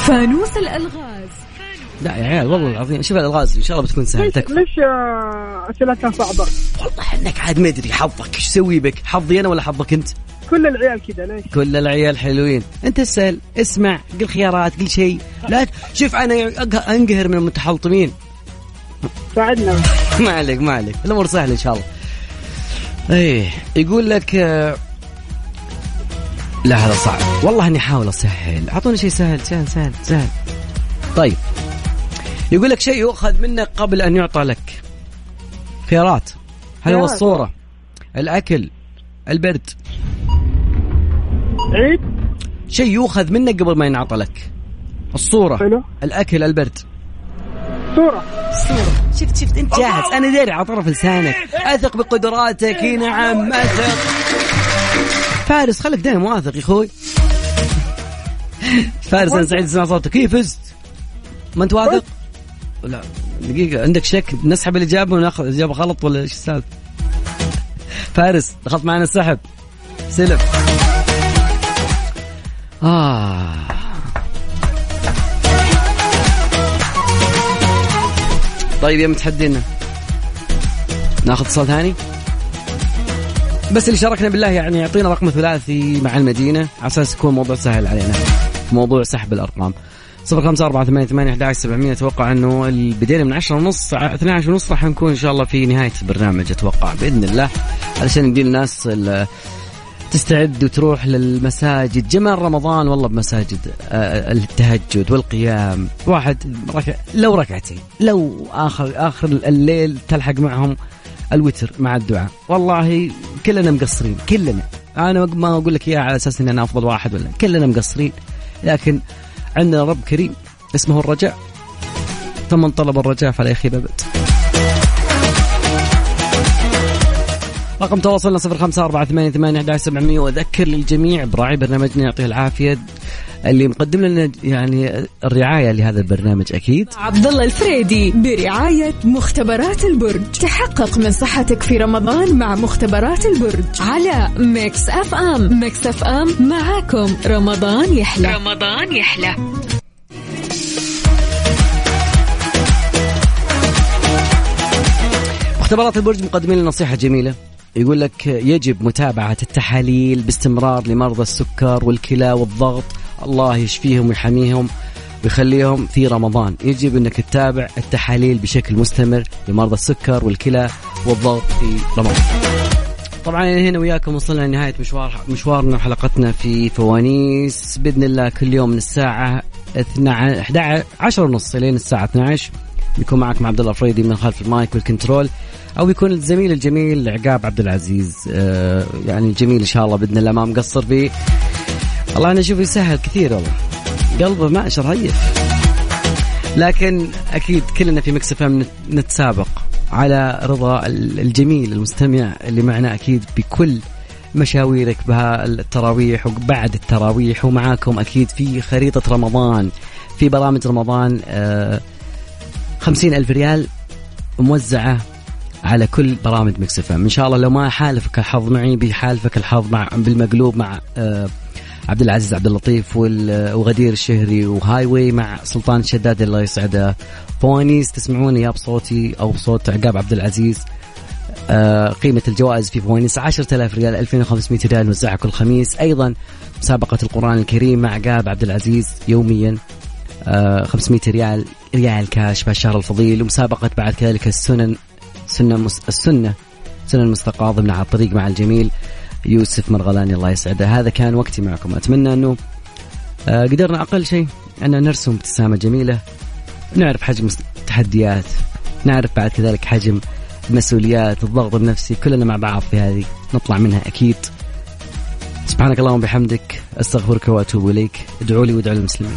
فانوس الألغاز. لا يا عيال والله العظيم شوف الألغاز إن شاء الله بتكون سهلة ليش تكفى. ليش آه، أسئلتها صعبة؟ والله إنك عاد ما أدري حظك إيش أسوي بك؟ حظي أنا ولا حظك أنت؟ كل العيال كذا ليش؟ كل العيال حلوين. أنت اسأل اسمع قل خيارات قل شيء. لا شوف أنا أنقهر من المتحلطمين. ساعدنا. ما عليك ما عليك. الأمور سهلة إن شاء الله. إيه يقول لك آه، لا هذا صعب. والله إني أحاول أسهل. أعطوني شيء سهل سهل سهل سهل. طيب. يقول لك شيء يؤخذ منك قبل أن يعطى لك. خيارات هل هو. الصورة؟ الأكل. البرد. عيد. شيء يؤخذ منك قبل ما ينعطى لك. الصورة. حلو. الأكل البرد. صورة صورة شفت شفت انت جاهز. أنا داري على طرف لسانك. أثق بقدراتك. اي نعم أثق. فارس خليك دائما واثق يا أخوي. فارس أنا سعيد اسمع صوتك. كيف فزت؟ ما أنت واثق؟ لا دقيقة. عندك شك؟ نسحب الإجابة ونأخذ الإجابة غلط ولا إيش السالفة؟ فارس دخلت معنا السحب. سلم. آه. طيب يا متحدينا ناخذ اتصال ثاني؟ بس اللي شاركنا بالله يعني يعطينا رقم ثلاثي مع المدينة. على أساس يكون موضوع سهل علينا. موضوع سحب الأرقام. صفر خمسة أربعة ثمانية ثمانية أحد سبعمية. أتوقع أنه البداية من عشرة ونص اثنى عشر ونص راح نكون إن شاء الله في نهاية البرنامج. أتوقع بإذن الله. علشان ندي الناس ال- تستعد وتروح للمساجد. جمال رمضان والله بمساجد آه، التهجد والقيام. واحد ركع لو ركعتين لو آخر آخر الليل تلحق معهم الوتر مع الدعاء. والله كلنا مقصرين كلنا. أنا ما أقول لك اياها على أساس إن أنا أفضل واحد ولا كلنا مقصرين لكن عندنا رب كريم اسمه الرجاء. فمن طلب الرجاء فلا يخيب أبد. رقم تواصلنا صفر خمسة أربعة ثمانية ثمانية سبعمية وأذكر للجميع براعي برنامجنا يعطيه العافية اللي مقدم لنا يعني الرعاية لهذا البرنامج أكيد. عبد الله الفريدي برعاية مختبرات البرج. تحقق من صحتك في رمضان مع مختبرات البرج. على Mix FM. Mix FM معاكم. رمضان يحلى. رمضان يحلى. مختبرات البرج مقدمين لنا نصيحة جميلة. يقول لك يجب متابعة التحاليل باستمرار لمرضى السكر والكلى والضغط. الله يشفيهم ويحميهم ويخليهم في رمضان. يجب إنك تتابع التحاليل بشكل مستمر لمرضى السكر والكلى والضغط في رمضان. طبعا هنا وياكم وصلنا لنهاية مشوار مشوارنا وحلقتنا في فوانيس. بإذن الله كل يوم من الساعة 12 11 10 ونص لين الساعة 12 بيكون معكم عبد الله الفريدي من خلف ال mic وال control. أو بيكون الزميل الجميل عقاب عبد العزيز آه يعني الجميل إن شاء الله بإذن الله ما مقصر فيه والله أنا أشوف يسهل كثير والله. قلبه ما رهيف لكن أكيد كلنا في Mix FM نتسابق على رضا الجميل المستمع اللي معنا أكيد بكل مشاويرك بها التراويح وبعد التراويح. ومعاكم أكيد في خريطة رمضان في برامج رمضان آه خمسين ألف ريال موزعة على كل برامج Mix إن شاء الله لو ما حالفك الحظ معي بيحالفك الحظ مع بالمقلوب مع آه عبد العزيز عبد اللطيف وغدير الشهري و Highway مع سلطان الشداد الله يسعده فوانيس. تسمعوني يا بصوتي أو بصوت عقاب عبد العزيز. آه قيمة الجوائز في فوانيس 10000 ريال 2500 ريال نوزعها كل خميس. أيضا مسابقة القرآن الكريم مع عقاب عبد العزيز يوميا آه 500 ريال ريال كاش بهالشهر الفضيل. ومسابقة بعد كذلك السنن سنة مس... السنة سنة المستقاة ضمن على الطريق مع الجميل يوسف مرغلاني الله يسعده. هذا كان وقتي معكم. أتمنى أنه آه قدرنا أقل شيء أن نرسم ابتسامة جميلة. نعرف حجم التحديات نعرف بعد كذلك حجم المسؤوليات الضغط النفسي كلنا مع بعض في هذه. نطلع منها أكيد. سبحانك اللهم وبحمدك أستغفرك وأتوب إليك. ادعوا لي وادعوا للمسلمين.